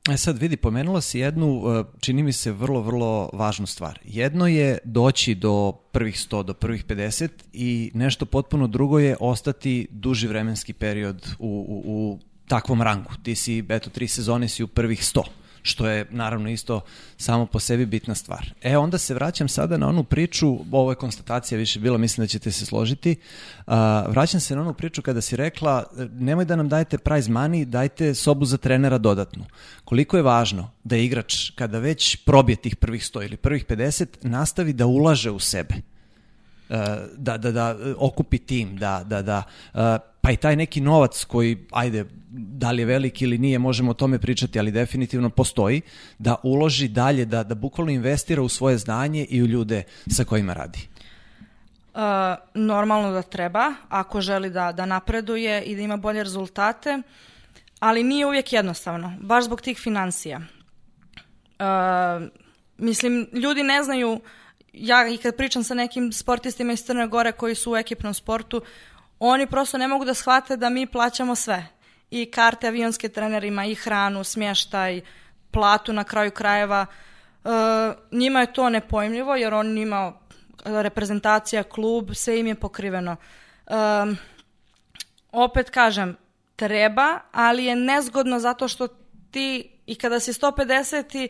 E sad vidi, pomenula si jednu, uh, čini mi se, vrlo, vrlo važnu stvar. Jedno je doći do prvih 100, do prvih 50 i nešto potpuno drugo je ostati duži vremenski period u, u, u takvom rangu. Ti si, eto, tri sezone si u prvih 100 što je naravno isto samo po sebi bitna stvar. E, onda se vraćam sada na onu priču, ovo je konstatacija više bila, mislim da ćete se složiti, uh, vraćam se na onu priču kada si rekla, nemoj da nam dajete prize money, dajte sobu za trenera dodatnu. Koliko je važno da igrač, kada već probije tih prvih 100 ili prvih 50, nastavi da ulaže u sebe da, da, da okupi tim, da, da, da, pa i taj neki novac koji, ajde, da li je velik ili nije, možemo o tome pričati, ali definitivno postoji, da uloži dalje, da, da bukvalno investira u svoje znanje i u ljude sa kojima radi. Uh, normalno da treba, ako želi da, da napreduje i da ima bolje rezultate, ali nije uvijek jednostavno, baš zbog tih financija. Uh, mislim, ljudi ne znaju, ja i kad pričam sa nekim sportistima iz Crne Gore koji su u ekipnom sportu, oni prosto ne mogu da shvate da mi plaćamo sve. I karte avionske trenerima, i hranu, smještaj, platu na kraju krajeva. Uh, njima je to nepojmljivo jer on njima reprezentacija, klub, sve im je pokriveno. Um, opet kažem, treba, ali je nezgodno zato što ti i kada si 150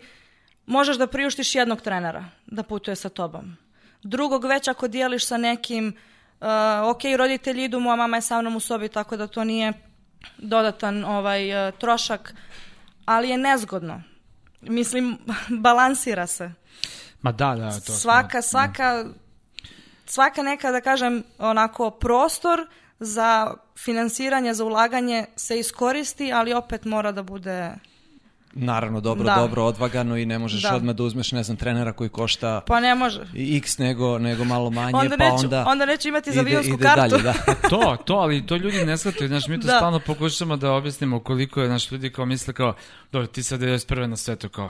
možeš da priuštiš jednog trenera da putuje sa tobom. Drugog već ako dijeliš sa nekim, uh, ok, roditelji idu, moja mama je sa mnom u sobi, tako da to nije dodatan ovaj uh, trošak, ali je nezgodno. Mislim, balansira se. Ma da, da, to smo- Svaka, svaka, svaka neka, da kažem, onako prostor za finansiranje, za ulaganje se iskoristi, ali opet mora da bude... Naravno, dobro, Da. dobro odvagano i ne možeš Da. odmah da uzmeš, ne znam, trenera koji košta Pa ne može. i x nego, nego malo manje, Onda pa neću, onda... onda neću imati za avionsku ide kartu. dalje, da. to, to, ali to ljudi ne shvataju, znaš, mi to Da. stalno pokušamo da objasnimo koliko je, naš ljudi kao misle kao, dobro, ti sad 91. na svetu, kao,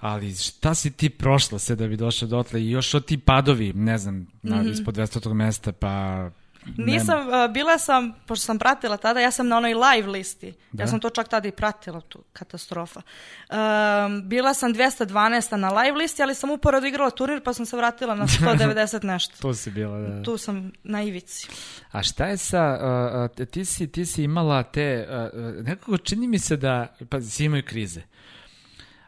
ali šta si ti prošla sve da bi došla dotle i još od ti padovi, ne znam, na, ispod 200. mesta, pa... Nisam, uh, bila sam, pošto sam pratila tada, ja sam na onoj live listi. Da. Ja sam to čak tada i pratila, tu katastrofa. Um, bila sam 212 na live listi, ali sam uporado igrala turnir, pa sam se vratila na 190 nešto. To si bila, da. Tu sam na ivici. A šta je sa, uh, uh, ti, si, ti si imala te, uh, uh, nekako čini mi se da, pa svi imaju krize,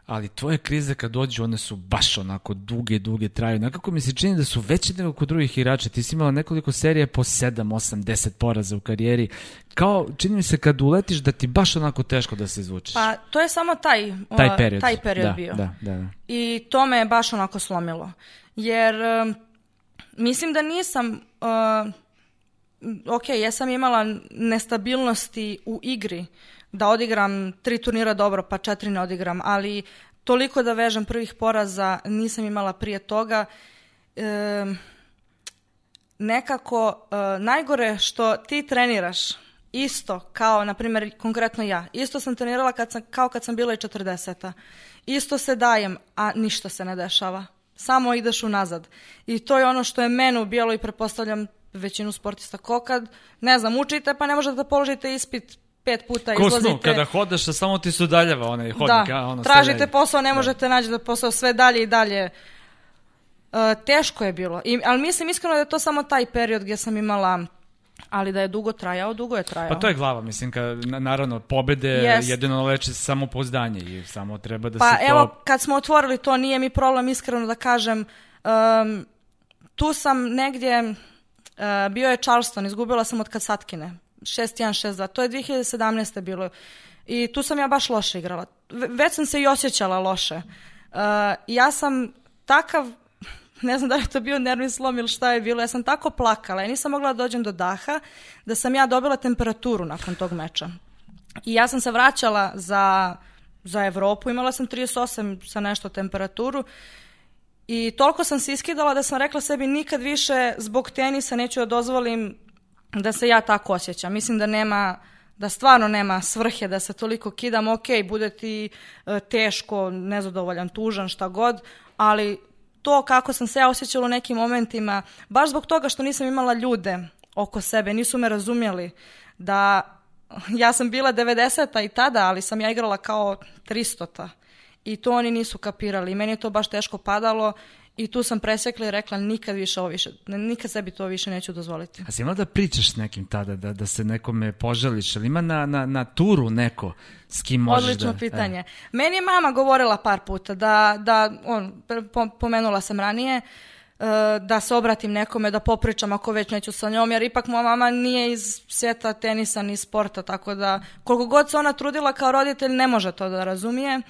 ali tvoje krize kad dođu, one su baš onako duge, duge traju. Nekako mi se čini da su veće nego kod drugih igrača. Ti si imala nekoliko serije po 7, 8, 10 poraza u karijeri. Kao, čini mi se kad uletiš da ti baš onako teško da se izvučeš. Pa to je samo taj, taj period. taj period da, bio. Da, da, da. I to me je baš onako slomilo. Jer um, mislim da nisam... Uh, ok, jesam imala nestabilnosti u igri, da odigram tri turnira dobro, pa četiri ne odigram, ali toliko da vežem prvih poraza nisam imala prije toga. Um, nekako uh, najgore što ti treniraš isto kao, na primjer, konkretno ja. Isto sam trenirala kad sam, kao kad sam bila i 40 Isto se dajem, a ništa se ne dešava. Samo ideš unazad. I to je ono što je mene ubijalo i prepostavljam većinu sportista. Ko kad, ne znam, učite pa ne možete da položite ispit pet puta, Ko izlazite... snu, kada hodaš, samo ti se udaljava onaj hodnik, da, a ono tražite posao, ne možete naći da posao sve dalje i dalje. teško je bilo. I, ali mislim iskreno da je to samo taj period gdje sam imala ali da je dugo trajao, dugo je trajao. Pa to je glava, mislim, kad, na- naravno, pobede Jest. jedino leče samopouzdanje i samo treba da Pa se to... evo, kad smo otvorili to, nije mi problem iskreno da kažem. Um, tu sam negdje, uh, bio je Charleston, izgubila sam od Kasatkine. 6-1, 6-2. To je 2017. bilo. I tu sam ja baš loše igrala. Ve- Već sam se i osjećala loše. Uh, ja sam takav, ne znam da li to bio nervni slom ili šta je bilo, ja sam tako plakala, ja nisam mogla da dođem do daha, da sam ja dobila temperaturu nakon tog meča. I ja sam se vraćala za, za Evropu, imala sam 38 sa nešto temperaturu i toliko sam se iskidala da sam rekla sebi nikad više zbog tenisa neću da dozvolim da se ja tako osjećam. Mislim da nema da stvarno nema svrhe da se toliko kidam, ok, bude ti e, teško, nezadovoljan, tužan, šta god, ali to kako sam se ja osjećala u nekim momentima, baš zbog toga što nisam imala ljude oko sebe, nisu me razumjeli, da ja sam bila 90-a i tada, ali sam ja igrala kao 300-ta i to oni nisu kapirali. Meni je to baš teško padalo i tu sam presekla i rekla nikad više ovo više, nikad sebi to više neću dozvoliti. A si imala da pričaš s nekim tada, da, da se nekome požališ, ali ima na, na, na turu neko s kim možeš Odlično da... pitanje. E. Meni je mama govorila par puta da, da on, po- pomenula sam ranije, e, da se obratim nekome, da popričam ako već neću sa njom, jer ipak moja mama nije iz svijeta tenisa ni sporta, tako da koliko god se ona trudila kao roditelj ne može to da razumije.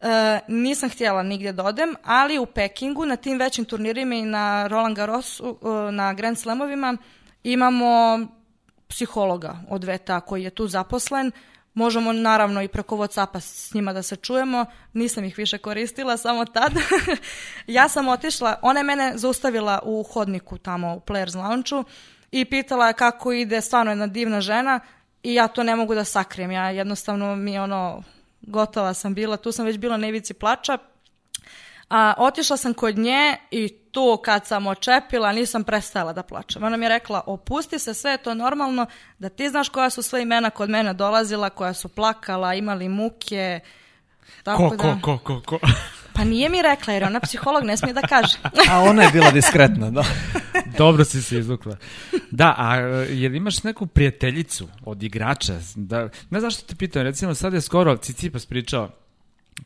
E, nisam htjela nigdje da odem, ali u Pekingu na tim većim turnirima i na Roland Garrosu, e, na Grand Slamovima imamo psihologa od VTA koji je tu zaposlen. Možemo naravno i preko Whatsappa s njima da se čujemo. Nisam ih više koristila, samo tad. ja sam otišla, ona je mene zaustavila u hodniku tamo u Players Lounge-u i pitala je kako ide, stvarno jedna divna žena i ja to ne mogu da sakrijem. Ja jednostavno mi ono, gotova sam bila, tu sam već bila na ivici plača, a, otišla sam kod nje i tu kad sam očepila nisam prestala da plačem. Ona mi je rekla, opusti se, sve je to normalno, da ti znaš koja su sve imena kod mene dolazila, koja su plakala, imali muke. Tako Ko, da, ko, ko, ko, ko? Pa nije mi rekla, jer ona psiholog ne smije da kaže. A ona je bila diskretna, da. Dobro si se izvukla. Da, a jel imaš neku prijateljicu od igrača? Da, ne znam što te pitam, recimo sad je skoro Cicipas pričao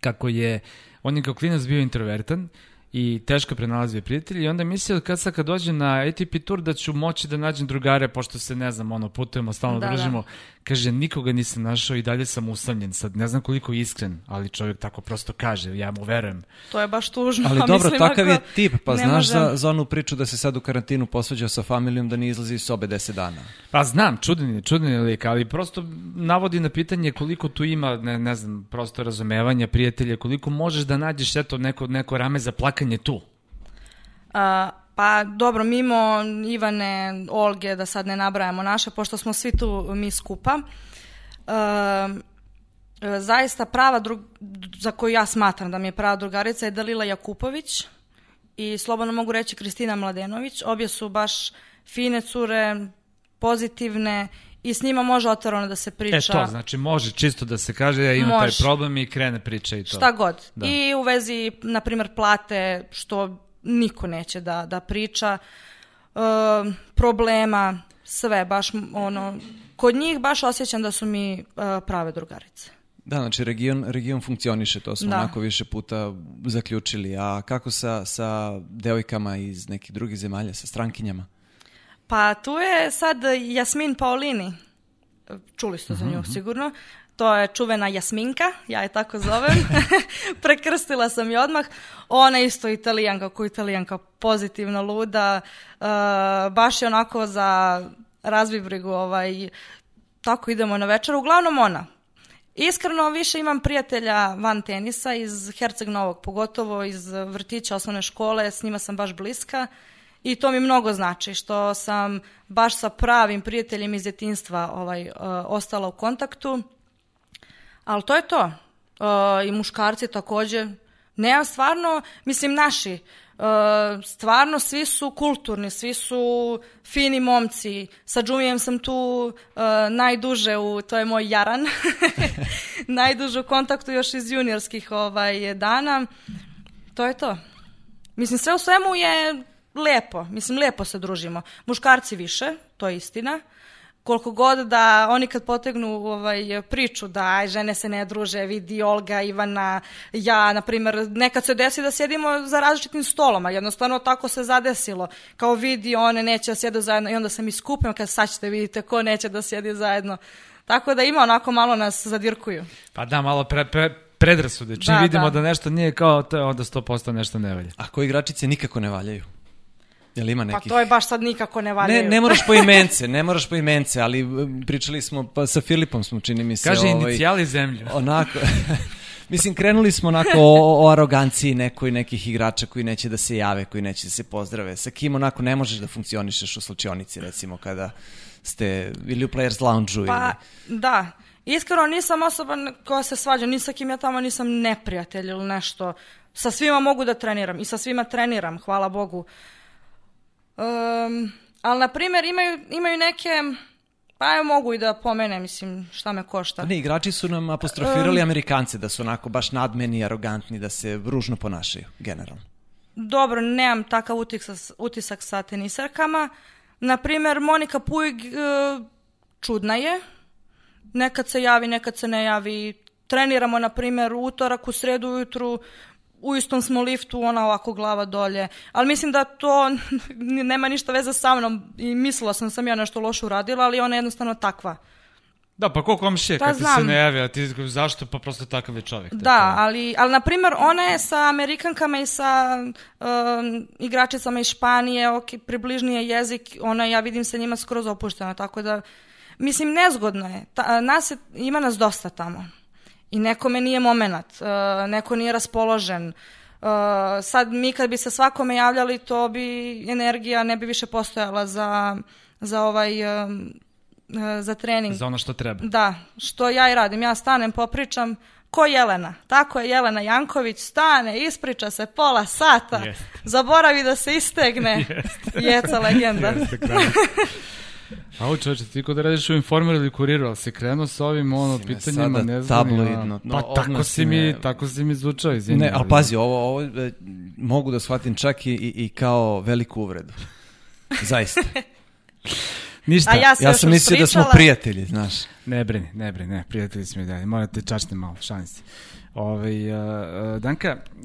kako je, on je kao klinac bio introvertan i teško prenalazio prijatelji i onda je mislio kad sad kad dođe na ATP tur da ću moći da nađem drugare pošto se ne znam ono putujemo stalno Da, da. Kaže nikoga nisam našao i dalje sam usamljen sad ne znam koliko je iskren ali čovjek tako prosto kaže ja mu verujem To je baš tužno. Ali dobro, mislim, takav je tip, pa znaš može- za, za onu priču da se sad u karantinu posvađao sa familijom da ne izlazi iz sobe 10 dana. Pa znam, čudan je, čudan je lik, ali prosto navodi na pitanje koliko tu ima, ne, ne znam, prosto razumevanja, prijatelja, koliko možeš da nađeš eto neko, neko rame za plakanje tu. A, pa dobro, mimo Ivane, Olge, da sad ne nabrajamo naše, pošto smo svi tu mi skupa, e, zaista prava drug, za koju ja smatram da mi je prava drugarica je Dalila Jakupović i slobodno mogu reći Kristina Mladenović. Obje su baš fine cure, pozitivne i s njima može otvoreno da se priča. E to, znači može čisto da se kaže ja imam taj Može. problem i krene priča i to. Šta god. Da. I u vezi, na primjer, plate, što niko neće da, da priča, e, problema, sve, baš ono, kod njih baš osjećam da su mi e, prave drugarice. Da, znači region, region funkcioniše, to smo Da. onako više puta zaključili. A kako sa, sa devojkama iz nekih drugih zemalja, sa strankinjama? Pa tu je sad Jasmin Paolini, čuli ste za nju sigurno, to je čuvena Jasminka, ja je tako zovem, prekrstila sam je odmah, ona je isto italijanka, ko italijanka, pozitivno luda, e, baš je onako za razvibrigu, ovaj, tako idemo na večer, uglavnom ona. Iskreno više imam prijatelja van tenisa iz Herceg Novog, pogotovo iz vrtića osnovne škole, s njima sam baš bliska. I to mi mnogo znači što sam baš sa pravim prijateljem iz djetinstva ovaj, e, ostala u kontaktu. Ali to je to. E, I muškarci također. Nemam stvarno, mislim naši, e, stvarno svi su kulturni, svi su fini momci. Sa Džumijem sam tu e, najduže, u, to je moj Jaran, najduže u kontaktu još iz juniorskih ovaj, dana. To je to. Mislim, sve u svemu je lepo. Mislim, lepo se družimo. Muškarci više, to je istina. Koliko god da oni kad potegnu ovaj, priču da aj, žene se ne druže, vidi Olga, Ivana, ja, na primjer, nekad se desi da sjedimo za različitim stolom, a jednostavno tako se zadesilo. Kao vidi, one neće da sjedu zajedno i onda se mi skupimo kad sad ćete vidite ko neće da sjedi zajedno. Tako da ima onako malo nas zadirkuju. Pa da, malo pre, pre, predrasude. Čim Da, vidimo da. da. nešto nije kao to, je onda 100% nešto ne valja. A koji igračice nikako ne valjaju? Jel ima Pa nekih? to je baš sad nikako ne valjaju. Ne, ne moraš po imence, ne moraš po imence, ali m, pričali smo, pa sa Filipom smo, čini mi se. Kaže ovaj, inicijali zemlju. Onako, mislim, krenuli smo onako o, o aroganciji nekoj nekih igrača koji neće da se jave, koji neće da se pozdrave. Sa kim onako ne možeš da funkcionišeš u slučionici, recimo, kada ste ili u Players Lounge-u Pa, ili... da. Iskreno nisam osoba koja se svađa, ni sa kim ja tamo nisam neprijatelj ili nešto. Sa svima mogu da treniram i sa svima treniram, hvala Bogu. Um, ali, na primjer, imaju, imaju neke, pa evo mogu i da pomenem, mislim, šta me košta. Pa Ne, igrači su nam apostrofirali Amerikance da su onako baš nadmeni i arogantni, da se ružno ponašaju, generalno. Dobro, nemam takav utisak, utisak sa tenisarkama. Na primjer, Monika Puig e, čudna je. Nekad se javi, nekad se ne javi. Treniramo, na primjer, utorak, u sredu ujutru, u istom smo liftu, ona ovako glava dolje. Ali mislim da to nema ništa veze sa mnom i mislila sam sam ja nešto loše uradila, ali ona je jednostavno takva. Da, pa ko komšije Pa kad ti se znam. ne javi, a ti zašto, pa prosto takav je čovjek. Da, tako. ali, ali na primjer ona je sa Amerikankama i sa um, igračicama iz Španije, ok, približnije jezik, ona ja vidim se njima skroz opuštena, tako da mislim nezgodno je. Ta, nas je, ima nas dosta tamo. I nekome nije moment, uh, neko nije raspoložen. Uh, sad mi kad bi se svakome javljali, to bi energija ne bi više postojala za, za ovaj um, za trening. Za ono što treba. Da, što ja i radim. Ja stanem, popričam, ko Jelena. Tako je Jelena Janković, stane, ispriča se pola sata, Jeste. zaboravi da se istegne. Jeca legenda. Kralj. A u čoveče, ti kod da radiš u informeru ili kuriru, ali si krenuo sa ovim ono, Si pitanjima, ne znam. tabloidno, Pa no, tako si mi, me- tako si mi zvučao, izvini. Ne, ali pazi, ovo, ovo e, mogu da shvatim čak i, i, i kao veliku uvredu. Zaista. Ništa, A ja Ja sam mislio da smo prijatelji, znaš. ne brini, ne brini, ne, prijatelji smo i dalje, morate čačne malo, šalim se. Ove, uh, Danka, uh,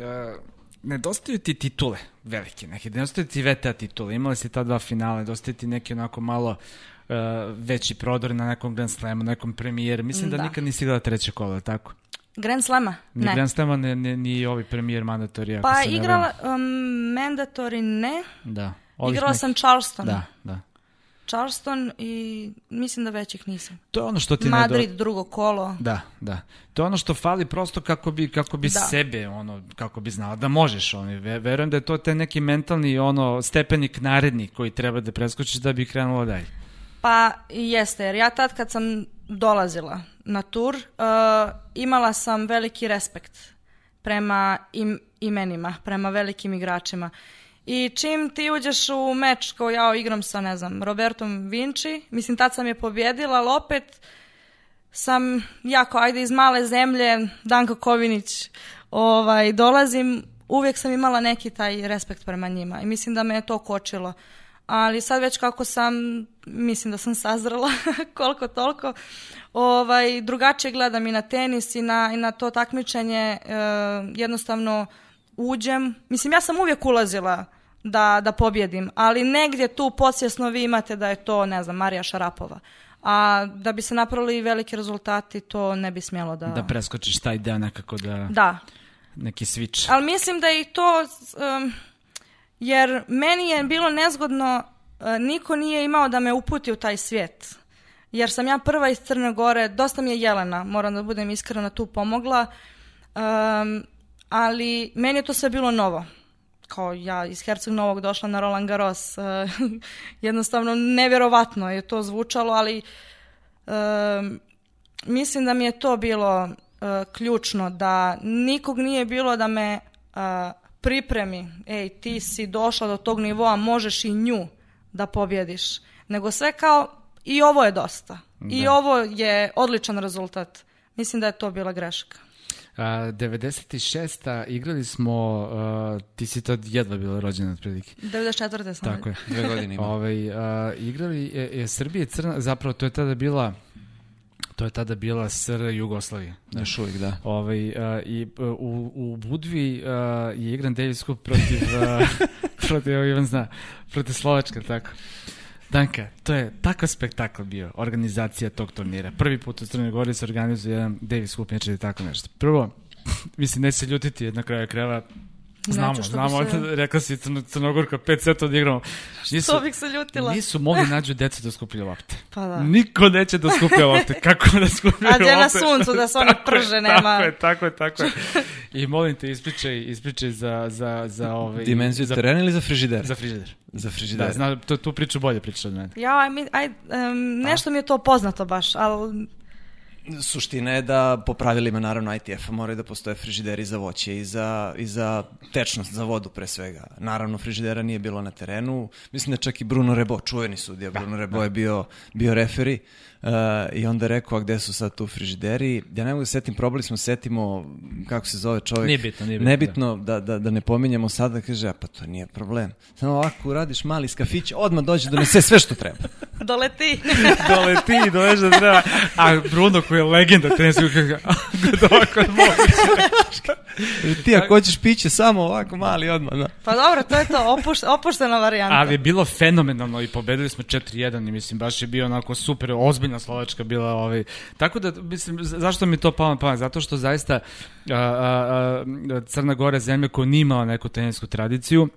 nedostaju ti titule velike, neke, nedostaju ti VTA titule, imali si ta dva finale, nedostaju ti neki onako malo uh, veći prodor na nekom Grand Slamu, na nekom premijeru, mislim da, Da. nikad nisi igrala treće kolo, tako? Grand Slema? Ni Ne. Grand Slama, ni, ni, ni ovi premijer mandatori, ako Pa se ne igrala, um, mandatory ne. Da. Igrala nekih- sam Charleston. Da, da. Charleston i mislim da većih nisam. To je ono što ti Madrid, drugo kolo. Da, da. To je ono što fali prosto kako bi, kako bi Da. sebe, ono, kako bi znala da možeš. Ono, Ve- verujem da je to te neki mentalni ono, stepenik naredni koji treba da preskočiš da bi krenulo dalje. Pa jeste, jer ja tad kad sam dolazila na tur, uh, imala sam veliki respekt prema im, imenima, prema velikim igračima. I čim ti uđeš u meč kao ja igram sa, ne znam, Robertom Vinci, mislim tad sam je pobjedila, ali opet sam jako, ajde iz male zemlje, Danko Kovinić, ovaj, dolazim, uvijek sam imala neki taj respekt prema njima i mislim da me je to kočilo. Ali sad već kako sam, mislim da sam sazrela koliko toliko, ovaj, drugačije gledam i na tenis i na, i na to takmičenje, e, jednostavno uđem, mislim ja sam uvijek ulazila da, da pobjedim, ali negdje tu podsvjesno vi imate da je to, ne znam, Marija Šarapova. A da bi se napravili veliki rezultati, to ne bi smjelo da... Da preskočiš taj deo nekako da, Da, neki switch. ali mislim da je i to, um, jer meni je bilo nezgodno, uh, niko nije imao da me uputi u taj svijet. Jer sam ja prva iz Crne Gore, dosta mi je Jelena, moram da budem iskrena, tu pomogla, um, ali meni je to sve bilo novo. Kao ja iz Herceg Novog došla na Roland Garros, uh, jednostavno nevjerovatno je to zvučalo, ali um, mislim da mi je to bilo uh, ključno, da nikog nije bilo da me uh, pripremi, ej ti si došla do tog nivoa, možeš i nju da pobjediš, nego sve kao i ovo je dosta. I ovo je odličan rezultat. Mislim da je to bila greška. A, 96. igrali smo, a, ti si to jedva bila rođena otprilike. 94. sam. Tako je. Dve godine ima. Ovaj, a, igrali je, je Srbija i Crna, zapravo to je tada bila to je tada bila SR Jugoslavija. Još uvijek, da. Ovaj, a, I a, u, u Budvi a, je igran Davis Cup protiv, a, protiv, evo Ivan zna, protiv Slovačka, tako. Danka, to je takav spektakl bio, organizacija tog turnira. Prvi put u Crnoj Gori se organizuje jedan Davis Cup, je tako nešto. Prvo, mislim, neće se ljutiti, na kraju krajeva Znamo, što bi znamo, se- rekla si Crno, Crnogorka, pet seta odigramo. Nisu, To bih se ljutila. nisu mogli nađu decu da skupljaju lopte. Pa da. Niko neće da skuplja lopte. Kako da skupljaju A gdje lopte? na suncu da se oni Tako je, prže, nema- Tako je, tako je, tako je. I molim te, ispričaj, ispričaj za, za, za ovaj... Dimenziju za, terena ili za frižider? Za frižider. Za frižider. Da, zna, to, tu priču bolje pričaš od mene. Ja, aj, aj, em, nešto mi je to poznato baš, ali Suština je da po pravilima naravno ITF-a moraju da postoje frižideri za voće i za, i za tečnost, za vodu pre svega. Naravno frižidera nije bilo na terenu. Mislim da čak i Bruno Rebo, čuveni sudija, Bruno Rebo je bio, bio referi uh, i onda rekao, a gde su sad tu frižideri? Ja ne mogu da se setim, probali smo, setimo kako se zove čovjek. Nije bitno, nije bitno, Nebitno da, da, da ne pominjemo sada, kaže, a pa to nije problem. Samo ovako uradiš mali iz kafića, odmah dođe donese sve što treba. doleti. Dole ti, doleš da treba. A Bruno koji je legenda trenerskog, kaže, ovako moguće. Ti ako hoćeš piće, samo ovako mali odmah. Da. Pa dobro, to je to, opuš, opuštena varijanta. Ali je bilo fenomenalno i pobedili smo 4-1 i mislim baš je bio onako super, ozbiljna Slovačka bila ovaj. Tako da mislim za- zašto mi to palo na pamet? Zato što zaista a, a, a, Crna Gora je zemlja koja nije imala neku tenisku tradiciju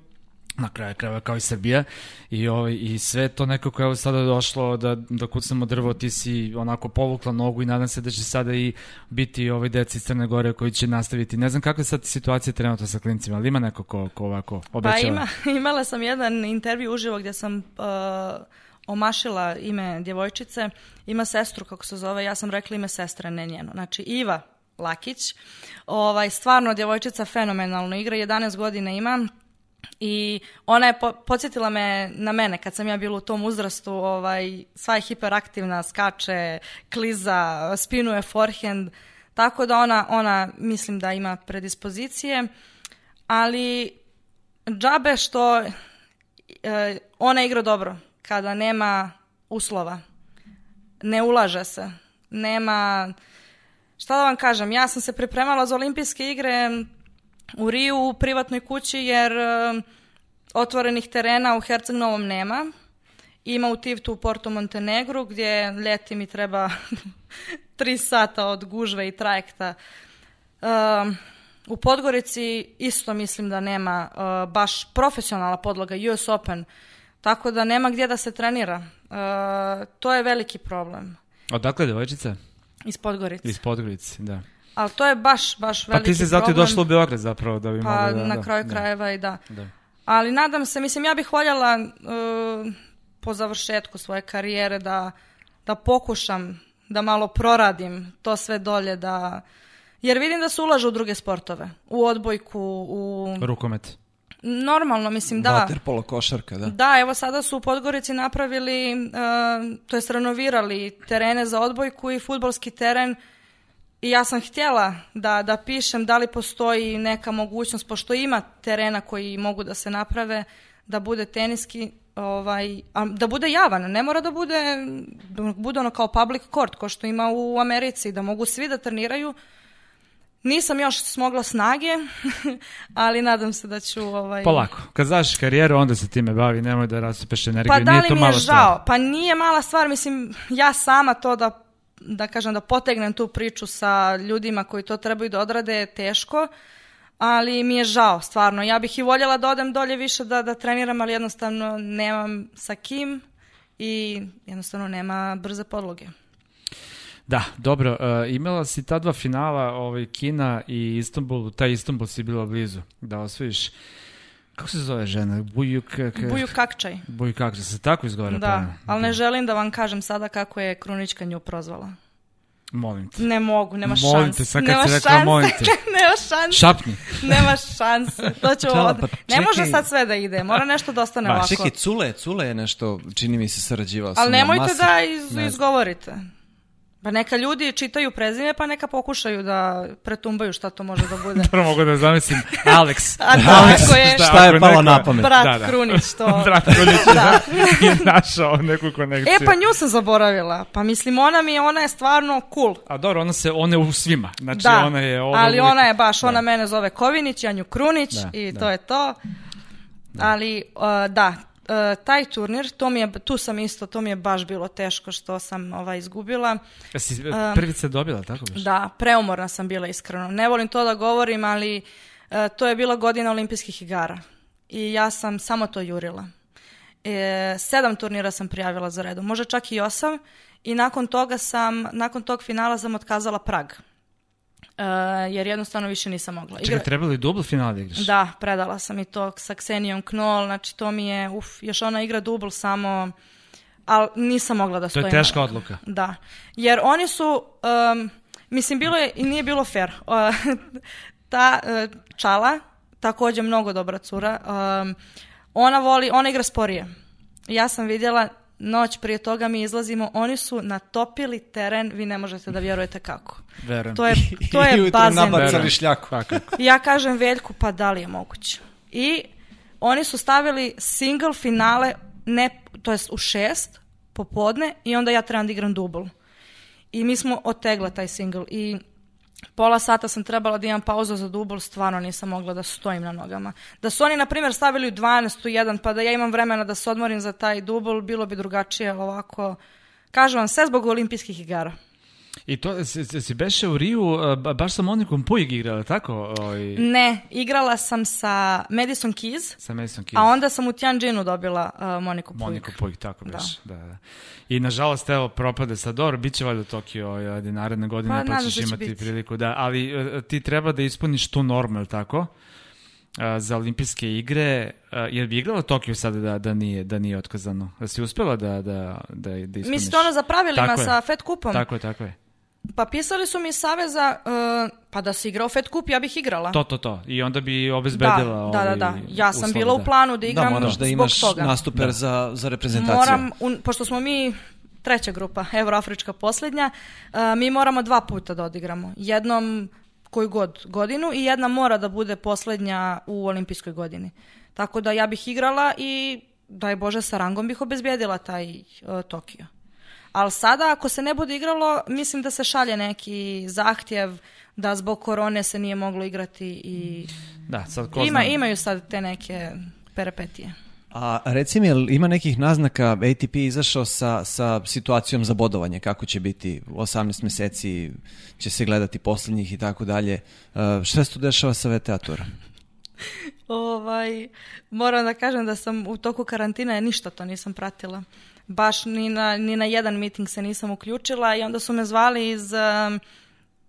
na kraju krajeva kao i Srbija i ovaj i sve to nekako evo sada došlo da da kucamo drvo ti si onako povukla nogu i nadam se da će sada i biti ovaj deci iz Crne Gore koji će nastaviti. Ne znam kakva je sad situacija trenutno sa klincima, ali ima neko ko, ko ovako obećava. Pa ima, imala sam jedan intervju uživo gdje sam uh, omašila ime djevojčice. Ima sestru, kako se zove, ja sam rekla ime sestre, ne njeno. Znači Iva Lakić. Ovaj, stvarno djevojčica fenomenalno igra, 11 godina ima. I ona je po, podsjetila me na mene kad sam ja bila u tom uzrastu, ovaj, sva je hiperaktivna, skače, kliza, spinuje forehand, tako da ona, ona mislim da ima predispozicije, ali džabe što e, ona igra dobro kada nema uslova, ne ulaže se, nema, šta da vam kažem, ja sam se pripremala za olimpijske igre u Riju u privatnoj kući jer e, otvorenih terena u Herceg Novom nema. Ima u Tivtu u Porto Montenegru gdje ljeti mi treba tri sata od gužve i trajekta. Um, u Podgorici isto mislim da nema uh, baš profesionalna podloga US Open, tako da nema gdje da se trenira. Uh, to je veliki problem Odakle je devojčica? iz Podgorice. Iz Podgorice, da. Ali to je baš, baš Pa veliki ti si zato i problem. došla u Beograd zapravo da bi Pa mogla da... na da, kraju da. krajeva i da. Da. Ali nadam se, mislim, ja bih voljela uh, po završetku svoje karijere da, da pokušam da malo proradim to sve dolje, da... Jer vidim da se ulaže u druge sportove. U odbojku, u... Rukomet. Normalno, mislim, da. Waterpolo košarka, da. Da, evo sada su u Podgorici napravili, uh, to jest renovirali terene za odbojku i futbolski teren i ja sam htjela da, da pišem da li postoji neka mogućnost, pošto ima terena koji mogu da se naprave, da bude teniski, ovaj, a da bude javan, ne mora da bude, da bude ono kao public court, ko što ima u Americi, da mogu svi da treniraju. Nisam još smogla snage, ali nadam se da ću... Ovaj, Polako. Kad znaš karijeru, onda se time bavi, nemoj da rasipeš energiju. pa da Nije li to mi je mala žao? stvar. Pa nije mala stvar, mislim, ja sama to da, da kažem, da potegnem tu priču sa ljudima koji to trebaju da odrade je teško, ali mi je žao, stvarno. Ja bih i voljela da odem dolje više da, da treniram, ali jednostavno nemam sa kim i jednostavno nema brze podloge. Da, dobro. Uh, imala si ta dva finala, ovaj, Kina i Istanbul. Taj Istanbul si bila blizu da osvojiš. Kako se zove žena? Bujuk... K... Buju kakčaj. Bujuk kako se tako izgovara? Da, pravno? ali ne želim da vam kažem sada kako je Krunička nju prozvala. Molim te. Ne mogu, nema šanse. Molim te, sad kad nema si rekla, šanse. molim te. nema šanse. Šapni. Nema šanse. To ću Da, od... pa Ne može sad sve da ide. Mora nešto da ostane Ma, ovako. Čekaj, Cule, Cule je nešto, čini mi se, sarađivao sa Ali nemojte Masa- da iz, ne izgovorite. Pa neka ljudi čitaju prezime, pa neka pokušaju da pretumbaju šta to može da bude. Prvo mogu da zamislim Alex. A da, ako je Šta, Šta je palo na pamet? brat Da, da. Krunić, to... Brat Krunić Da. je našao neku konekciju. E, pa nju sam zaboravila. Pa mislim, ona mi je, ona je stvarno cool. A dobro, ona se, ona je u svima. Znači, da, ona je ovo ali uvijek- ona je baš, ona Da. mene zove Kovinić, ja nju Krunić Da, i da. to je to. Ali, uh, da, uh, taj turnir, to mi je, tu sam isto, to mi je baš bilo teško što sam ovaj, izgubila. Jesi prvi se dobila, tako baš? Da, preumorna sam bila iskreno. Ne volim to da govorim, ali e, to je bila godina olimpijskih igara. I ja sam samo to jurila. E, sedam turnira sam prijavila za redom, možda čak i osam. I nakon toga sam, nakon tog finala sam otkazala Prag. E, jer jednostavno više nisam mogla. Čekaj, trebalo je dubl final da igraš? Da, predala sam i to sa Ksenijom Knoll, znači to mi je, uf, još ona igra dubl samo, ali nisam mogla da To stojim. je teška odluka. Da, jer oni su, um, mislim, bilo je i nije bilo fair. Uh, ta uh, Čala, također mnogo dobra cura, um, ona voli, ona igra sporije. Ja sam vidjela, noć prije toga mi izlazimo, oni su natopili teren, vi ne možete da vjerujete kako. Verujem. To je, to I je ujutro bazen. nabacali šljaku. I ja kažem Veljku, pa da li je moguće? I oni su stavili single finale, ne, to jest u šest popodne i onda ja trebam da igram dubl. I mi smo otegla taj single i pola sata sam trebala da imam pauzu za dubl, stvarno nisam mogla da stojim na nogama. Da su oni, na primjer, stavili u 12 u 1, pa da ja imam vremena da se odmorim za taj dubl, bilo bi drugačije ovako. Kažem vam, sve zbog olimpijskih igara. I to, si, si- si beše u Riju, ba- baš sa Monikom Puig igrala, tako? Oj, Ne, igrala sam sa Madison Keys, sa Mason Keys. A onda sam u Tianjinu dobila uh, Moniku Puig. Moniku Puig, tako Da. beš. Da. Da, I nažalost, evo, propade sad. Dobro, bit će valjda Tokio ovaj, naredne godine, Pa, pa, ćeš se da će imati biti. priliku. Da, ali uh, ti treba da ispuniš tu normu, jel tako? Za olimpijske igre, jer bi igrala Tokio sada da, da, nije, da nije otkazano? Da si uspjela da, da, da, da ispuniš? Mislite ono za pravilima Tako je. sa Fed kupom? Tako je, tako je. Pa pisali su mi iz Saveza, uh, pa da se igra u Fed kup, ja bih igrala. To, to, to. I onda bi obezbedila da, da, da, da. Ja sam bila u da. planu da Da, igram moraš da zbog imaš toga. nastuper Da. za, za reprezentaciju. Moram, un- pošto smo mi treća grupa, Euroafrička posljednja, uh, mi moramo dva puta da odigramo. Jednom koju god godinu i jedna mora da bude posljednja u olimpijskoj godini. Tako da ja bih igrala i daj Bože sa rangom bih obezbijedila taj uh, Tokio. Ali sada ako se ne bude igralo, mislim da se šalje neki zahtjev da zbog korone se nije moglo igrati i Da, sad ko ima, imaju sad te neke perepetije. A reci mi, ima nekih naznaka, ATP izašao sa, sa situacijom za bodovanje, kako će biti, 18 mjeseci će se gledati posljednjih i tako dalje. E, Šta se tu dešava sa VTA turom? Ovaj, moram da kažem da sam u toku karantina ništa to nisam pratila. Baš ni na, ni na jedan miting se nisam uključila i onda su me zvali iz um,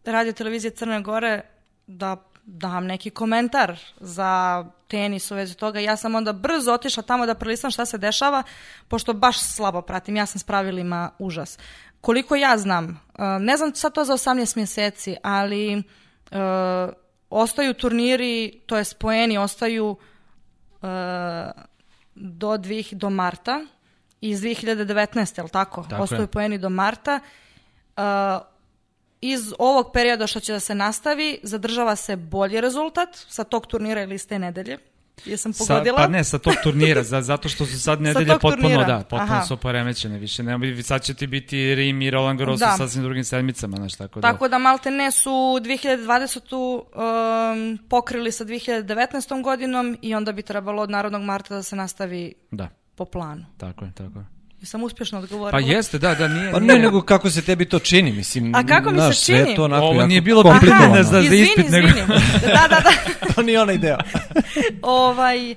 radio televizije Crne Gore da dam neki komentar za tenis u vezi toga. Ja sam onda brzo otišla tamo da prelistam šta se dešava, pošto baš slabo pratim. Ja sam s pravilima užas. Koliko ja znam, uh, ne znam sad to za 18 mjeseci, ali uh, ostaju turniri, to je spojeni, ostaju uh, do, dvih, do marta iz 2019. jel tako? Tako ostaju je. poeni do marta. Uh, iz ovog perioda što će da se nastavi, zadržava se bolji rezultat sa tog turnira ili iz te nedelje. Jesam Sa, pogodila? pa ne, sa tog turnira, za, zato što su sad nedelje potpuno, turnira. da, potpuno Aha. su poremećene više. Ne, sad će ti biti Rim i Roland Garros Da. sa sasvim drugim sedmicama, znaš, tako da. Tako da malte ne su 2020. Um, pokrili sa 2019. godinom i onda bi trebalo od Narodnog marta da se nastavi Da, po planu. tako je, tako je. Jesam uspješno odgovorila? Pa jeste, da, da, nije... Pa ne, nije- nego kako se tebi to čini, mislim. A kako mi se sve čini? to onako Ovo nije bilo komplikovano. pitanje za- izvini, ispit, nego- izvini. Da, da, da. to nije onaj deo. ovaj,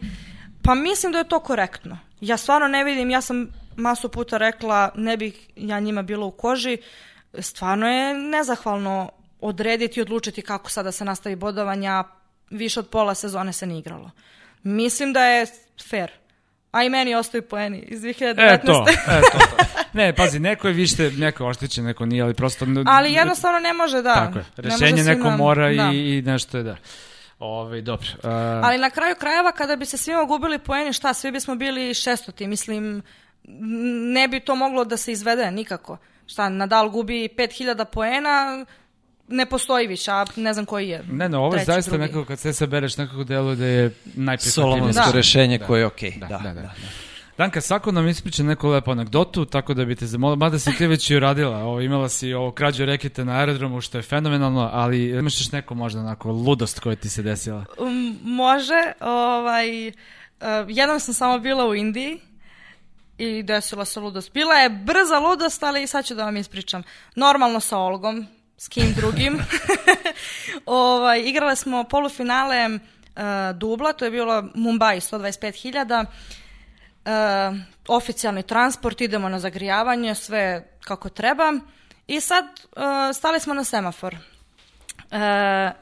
pa mislim da je to korektno. Ja stvarno ne vidim, ja sam masu puta rekla, ne bih ja njima bila u koži. Stvarno je nezahvalno odrediti i odlučiti kako sada se nastavi bodovanja. Više od pola sezone se nije igralo. Mislim da je fair. A i meni ostaju poeni iz 2019. E, to, e, to, to. Ne, pazi, neko je više, neko je oštećen, neko nije, ali prosto... Ali jednostavno ne može da. Tako je, ne rešenje neko svima- mora da. i, i nešto je da. Ove, dobro. Uh, Ali na kraju krajeva kada bi se svima gubili poeni, šta, svi bismo bili šestoti, mislim, ne bi to moglo da se izvede nikako. šta, Nadal gubi 5000 poena, ne postoji više, a ne znam koji je. Ne, ne, ovo je zaista drugi. nekako, kad sve sabereš, nekako deluje da je najprihvatljivije. Solomonsko Da. rešenje Da. koje je okej. Da, Da, da, da. da. Danka, svako nam ispriča neku lepu anegdotu, tako da bi te zamolila, mada si ti već i uradila, ovo, imala si ovo krađu reketa na aerodromu, što je fenomenalno, ali imaš još neko možda onako ludost koja ti se desila? Um, može, ovaj, uh, jednom sam samo bila u Indiji i desila se ludost. Bila je brza ludost, ali sad ću da vam ispričam. Normalno sa Olgom, s kim drugim. ovaj, igrale smo polufinale uh, dubla, to je bilo Mumbai 125.000. Uh, oficijalni transport, idemo na zagrijavanje, sve kako treba. I sad uh, stali smo na semafor. E,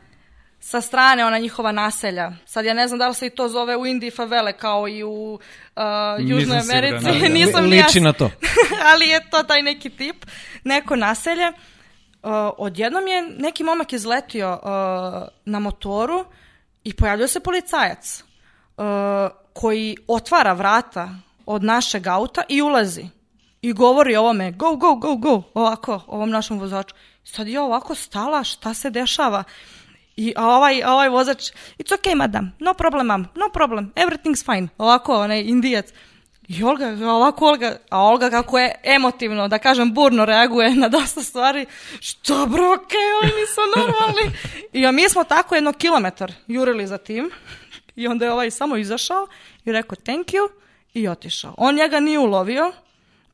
sa strane ona njihova naselja. Sad ja ne znam da li se i to zove u Indiji favele kao i u uh, Južnoj Nisam Americi. ali da. Nisam ni Liči na to. ali je to taj neki tip. Neko naselje. Uh, odjednom je neki momak izletio uh, na motoru i pojavljuje se policajac uh, koji otvara vrata od našeg auta i ulazi. I govori ovome, go, go, go, go, ovako, ovom našom vozaču. Sad je ovako stala, šta se dešava? I a ovaj, a ovaj vozač, it's okay, madam, no problem, ma'am, no problem, everything's fine. Ovako, onaj indijac. I Olga, ovako Olga, a Olga kako je emotivno, da kažem burno reaguje na dosta stvari. Što bro, okej, oni nisu normalni. I mi smo tako jedno kilometar jurili za tim. I onda je ovaj samo izašao i rekao thank you i otišao. On njega nije ulovio,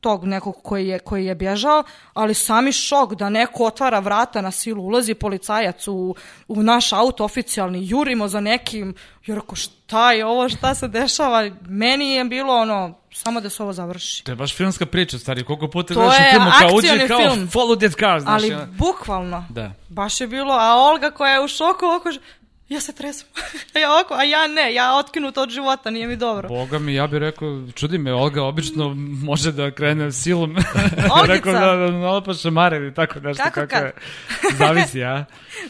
tog nekog koji je, koji je bježao, ali sami šok da neko otvara vrata na silu, ulazi policajac u, u naš auto oficijalni, jurimo za nekim, i rekao šta je ovo, šta se dešava, meni je bilo ono, samo da se ovo završi. To je baš filmska priča, stari, koliko puta gledaš u filmu, kao akcioni kao film. follow that car, znaš. Ali ono. bukvalno, Da. baš je bilo, a Olga koja je u šoku, ovako, ja se tresem, a ja ovako, a ja ne, ja otkinuta od života, nije mi dobro. Boga mi, ja bih rekao, čudi me, Olga obično može da krene silom. Olgica. rekao da, da nalepa šamare ili tako nešto. Kako kad? je. Zavisi, a?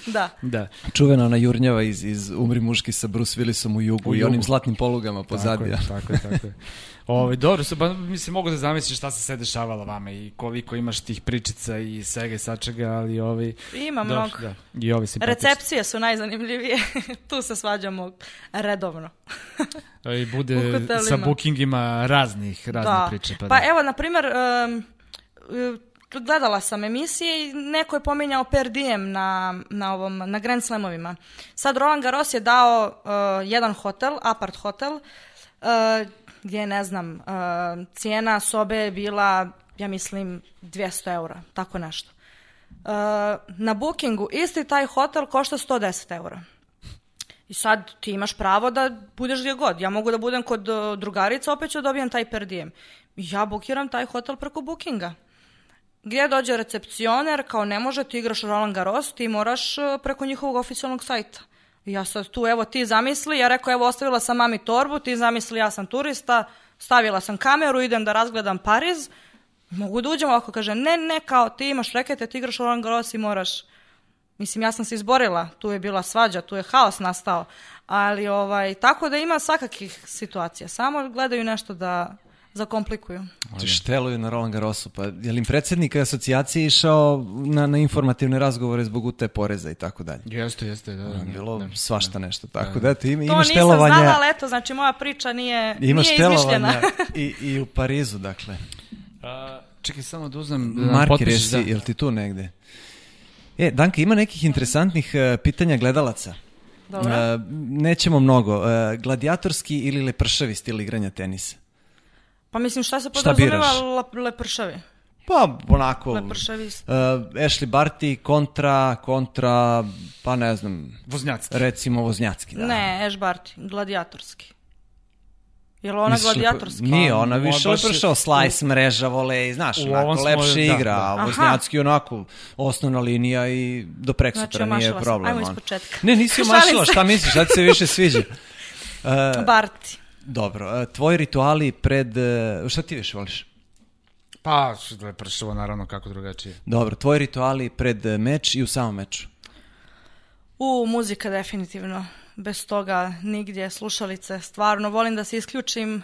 Da. Da. Čuvena ona jurnjava iz, iz Umri muški sa Bruce Willisom u jugu U i jugu. onim zlatnim polugama pozadi. Tako je, tako je, tako je. Ovaj dobro, su, ba, mislim, mogu da zamisliš šta se sve dešavalo vama i koliko imaš tih pričica i svega i sačega, ali ovi... Ima Dobro, mnogo. Da, i ovi simpatični. Recepcije su najzanimljivije, tu se svađamo redovno. I U bude sa bookingima raznih, raznih da. priča. Pa, Pa da. evo, na primjer, um, gledala sam emisije i neko je pominjao per diem na, na, ovom, na Grand Slamovima. Sad Roland Garros je dao uh, jedan hotel, apart hotel, uh, gdje, ne znam, uh, cijena sobe je bila, ja mislim, 200 eura, tako nešto. Uh, na bookingu isti taj hotel košta 110 eura. I sad ti imaš pravo da budeš gdje god. Ja mogu da budem kod uh, drugarica, opet ću dobijem taj per diem. Ja bukiram taj hotel preko bookinga. Gdje dođe recepcioner, kao ne može, ti igraš Roland Garros, ti moraš uh, preko njihovog oficijalnog sajta. Ja sad tu, evo ti zamisli, ja rekao, evo ostavila sam mami torbu, ti zamisli, ja sam turista, stavila sam kameru, idem da razgledam Pariz, mogu da uđem ovako, kaže, ne, ne, kao ti imaš rekete, ti igraš Roland Garros i moraš. Mislim, ja sam se izborila, tu je bila svađa, tu je haos nastao, ali ovaj, tako da ima svakakih situacija, samo gledaju nešto da zakomplikuju. Ti šteluju na Roland Garrosu, pa je li im predsjednik asocijacije išao na, na informativne razgovore zbog ute poreza i tako dalje? Jeste, jeste, da. da, Bilo da. svašta nešto, tako da, ti ima, To ima nisam štelovanja, znala, ali eto, znači moja priča nije, ima nije izmišljena. i, i u Parizu, dakle. A, čekaj, samo da uzmem... Da potpišeš, jesi, da. jel ti tu negde? E, Danka, ima nekih interesantnih e, pitanja gledalaca. Dobro. E, nećemo mnogo. E, gladijatorski ili lepršavi stil igranja tenisa? Pa mislim, šta se Šta podrazumeva le, lepršavi? Pa, onako... Lepršavi. E, Ashley Barty kontra, kontra, pa ne znam, Voznjacki. recimo Voznjacki. Da. Ne, Ash Barty, gladijatorski. Je li ona Misliš gladijatorski? Nije, ona ona više baš je- lepršao, slice, mreža, volej, znaš, U onako smo- lepše da, igra, da. a Aha. Voznjacki onako osnovna linija i do preksutra Znači, nije omašila sam. problem. Ajmo ono. ispočetka. Ne, nisi omašila, šta misliš, šta ti se više sviđa? E, Barty. Dobro, e, tvoji rituali pred, e, šta ti više voliš? Pa, lepršavo, naravno, kako drugačije. Dobro, tvoji rituali pred e, meč i u samom meču. U, muzika definitivno. Bez toga nigdje slušalice. Stvarno, volim da se isključim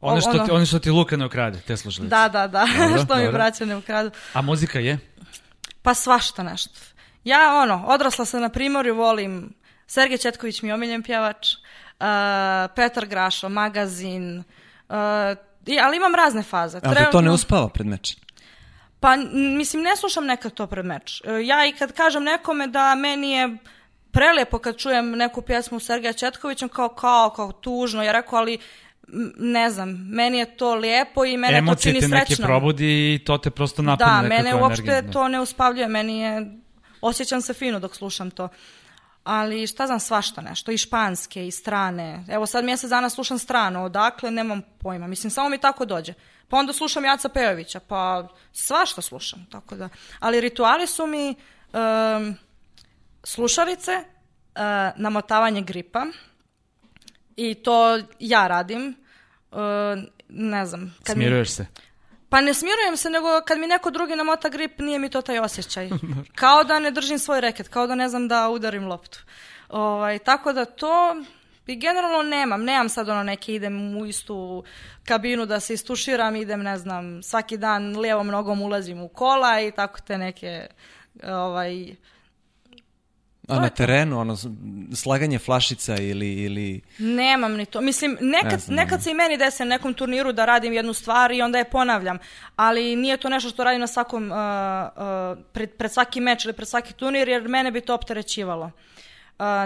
One što, ono- ti, one što ti Luka ne ukrade, te slušalice. Da, da, da, Dobro, što mi dobro. braća ne ukradu. A muzika je? Pa svašta nešto. Ja, ono, odrasla sam na Primorju, volim Sergej Četković mi je omiljen pjevač, uh, Petar Grašo, Magazin, uh, i, ali imam razne faze. Ali te to ne Trenutno- uspava pred meč? Pa, mislim, ne slušam nekad to pred meč. E, Ja i kad kažem nekome da meni je prelepo kad čujem neku pjesmu Sergeja Četkovića, kao, kao, kao tužno, ja rekao, ali ne znam, meni je to lijepo i mene to Emocije čini te neke probudi i to te prosto napune Da, mene uopšte energijom, da. to ne uspavljuje, meni je, osjećam se fino dok slušam to. Ali šta znam, svašta nešto, i španske, i strane. Evo sad mjesec dana slušam strano, odakle, nemam pojma. Mislim, samo mi tako dođe. Pa onda slušam Jaca Pejovića, pa svašta slušam, tako da. Ali rituali su mi em, slušalice, e, namotavanje gripa, i to ja radim. E, ne znam. Kad mi- Smiruješ se. Pa ne smirujem se, nego kad mi neko drugi namota grip, nije mi to taj osjećaj. Kao da ne držim svoj reket, kao da ne znam da udarim loptu. Ovaj, tako da to i generalno nemam. Nemam sad ono neke, idem u istu kabinu da se istuširam, idem, ne znam, svaki dan lijevom nogom ulazim u kola i tako te neke ovaj, A na terenu, ono, slaganje flašica ili... ili... Nemam ni to. Mislim, Ne nekad, znam, nekad se i meni desi na nekom turniru da radim jednu stvar i onda je ponavljam. Ali nije to nešto što radim na svakom, uh, uh, pred, pred svaki meč ili pred svaki turnir, jer mene bi to opterećivalo. Uh,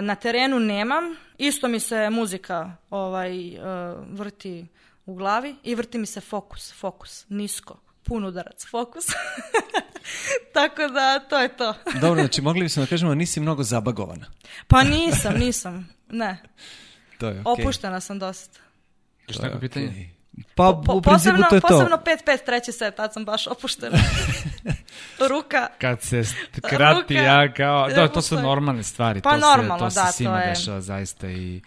na terenu nemam. Isto mi se muzika ovaj, uh, vrti u glavi i vrti mi se fokus, fokus, nisko, pun udarac, fokus. Tako da, to je to. Dobro, znači mogli bismo da kažemo da nisi mnogo zabagovana. Pa nisam, nisam. Ne, To je okej. opuštena sam dosta. Još To je pitanje? okej. Pa, Po- u principu posebno, to je to. posebno 5-5 treći set, tad sam baš opuštena. Ruka, Kad se krati, Ruka. ja kao... Ne Da, to su normalne stvari. Pa to se, normalno, to se da, svima to je- dešava zaista i...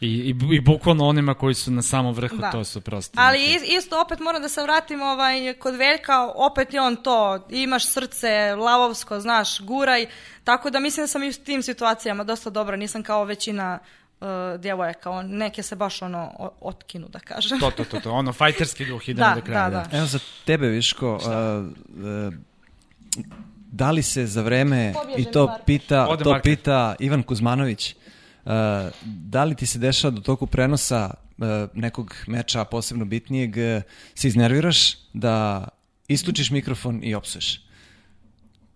I, i, i bukvalno onima koji su na samom vrhu, Da. to su prosto... ali neki- isto opet moram da se vratim ovaj, kod Veljka, opet je on to, imaš srce, lavovsko, znaš, guraj, tako da mislim da sam i u tim situacijama dosta dobra, nisam kao većina uh, djevojaka, on, neke se baš ono o- otkinu, da kažem. To, to, to, to, ono, fajterski duh, idemo Da, do kraja. da, da. Evo za tebe, Viško, uh, uh, da li se za vreme, Pobježe i to pita, Ode to Marko. pita Ivan Kuzmanović, uh, da li ti se dešava do toku prenosa uh, nekog meča posebno bitnijeg, uh, se iznerviraš da isključiš mikrofon i opsuješ?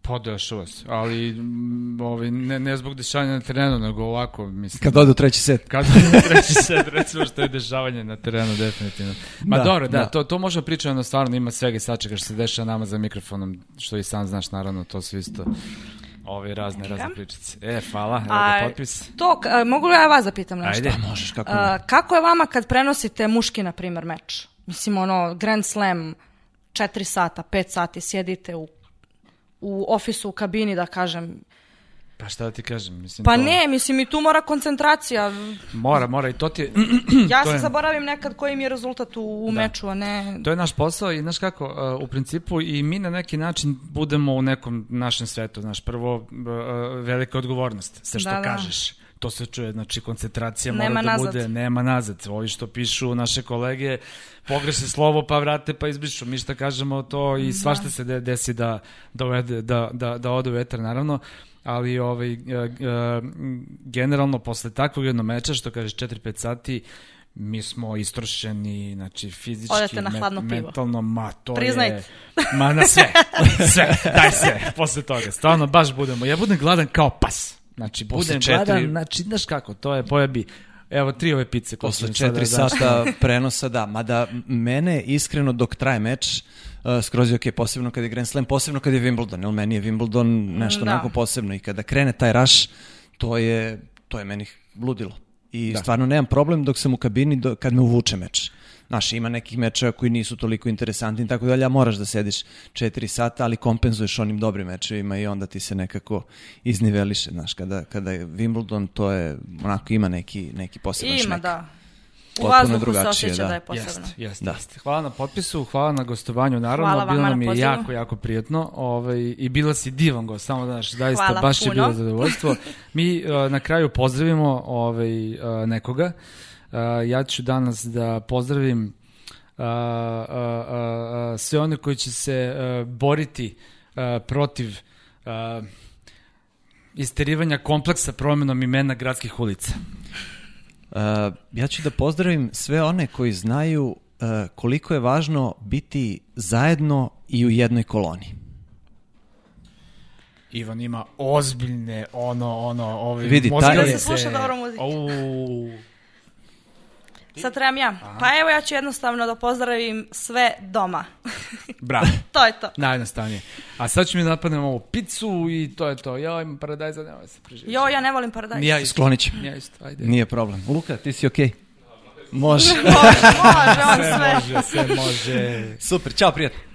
Podešava se, ali mm, ovaj, ne, ne zbog dešavanja na terenu, nego ovako, mislim. Kad ode u treći set. Kad treći set, recimo što je dešavanje na terenu, definitivno. Ma Da, dobro, da, da. To, to možemo pričati, ono stvarno ima svega i svačega što se dešava nama za mikrofonom, što i sam znaš, naravno, to su isto ove razne, razne pričice. E, hvala, evo A, ga potpis. To, a, mogu li ja vas da pitam nešto? Ajde. Možeš, kako ne. A, kako je vama kad prenosite muški, na primjer, meč? Mislim, ono, Grand Slam, 4 sata, 5 sati, sjedite u, u ofisu, u kabini, da kažem. Pa šta da ti kažem? Mislim, Pa to ne, mislim, i tu mora koncentracija. Mora, mora i to ti je... Ja To se je- zaboravim nekad koji mi je rezultat u, u meču, a ne... To je naš posao i znaš kako, uh, u principu i mi na neki način budemo u nekom našem svetu, znaš, prvo uh, velika odgovornost, sve što Da, da. To se čuje, znači koncentracija Nema mora da nazad. bude, nema nazad. Ovi što pišu naše kolege, pogreše slovo pa vrate pa izbrišu. Mi što kažemo to i svašta se de- desi da, da, uvede, da, da, da ode u vetar, naravno. Ali ovaj, uh, uh, generalno posle takvog jednog meča, što kažeš 4-5 sati, mi smo istrošeni, znači fizički, Odete na hladno pivo. mentalno, ma to Priznajte. je... Ma na sve, sve, daj sve, posle toga. Stvarno, baš budemo. Ja budem gladan kao pas. Znači, Posle budem četiri- gladan, znači, znaš kako, to je pojabi... Evo, tri ove pice. Posle sam sada četiri dao. sata prenosa, da. Mada mene iskreno dok traje meč, uh, skroz je okej, posebno kad je Grand Slam, posebno kad je Wimbledon, jer meni je Wimbledon nešto Da. onako posebno i kada krene taj raš, to je, to je meni ludilo. I stvarno nemam problem dok sam u kabini do, kad me uvuče meč. Znaš, ima nekih mečeva koji nisu toliko interesantni, tako da, ali ja moraš da sediš četiri sata, ali kompenzuješ onim dobrim mečevima i onda ti se nekako izniveliše, znaš, kada, kada je Wimbledon, to je, onako ima neki, neki poseban Ima, šmek. da. U vazduhu se osjeća da. da, je posebno. Jeste, jeste, Da. jeste. Hvala na potpisu, hvala na gostovanju, naravno, Hvala bilo na nam je pozivu. jako, jako prijetno ovaj, i bila si divan gost, samo da znaš, zaista Hvala baš je puno. bilo zadovoljstvo. Mi uh, na kraju pozdravimo ovaj, uh, nekoga. Uh, ja ću danas da pozdravim a, a, a, a, sve one koji će se a, boriti a, protiv a, isterivanja kompleksa promenom imena gradskih ulica. Uh, ja ću da pozdravim sve one koji znaju uh, koliko je važno biti zajedno i u jednoj koloni. Ivan ima ozbiljne ono ono ove Vidi, taj Da je- se sluša dobro muzika. Au. Sad trebam ja. Pa evo ja ću jednostavno da pozdravim sve doma. Bravo. to je to. Najjednostavnije. A sad ću mi da napadnem ovu picu i to je to. Ja imam paradajza, nemoj se preživiti. Jo, ja ne volim paradajz. Ni ja isto. Sklonit. Ni Ja isto, ajde. Nije problem. Luka, ti si okej? Može. Može, može, on sve. Može, sve može. Super, čao prijatelj.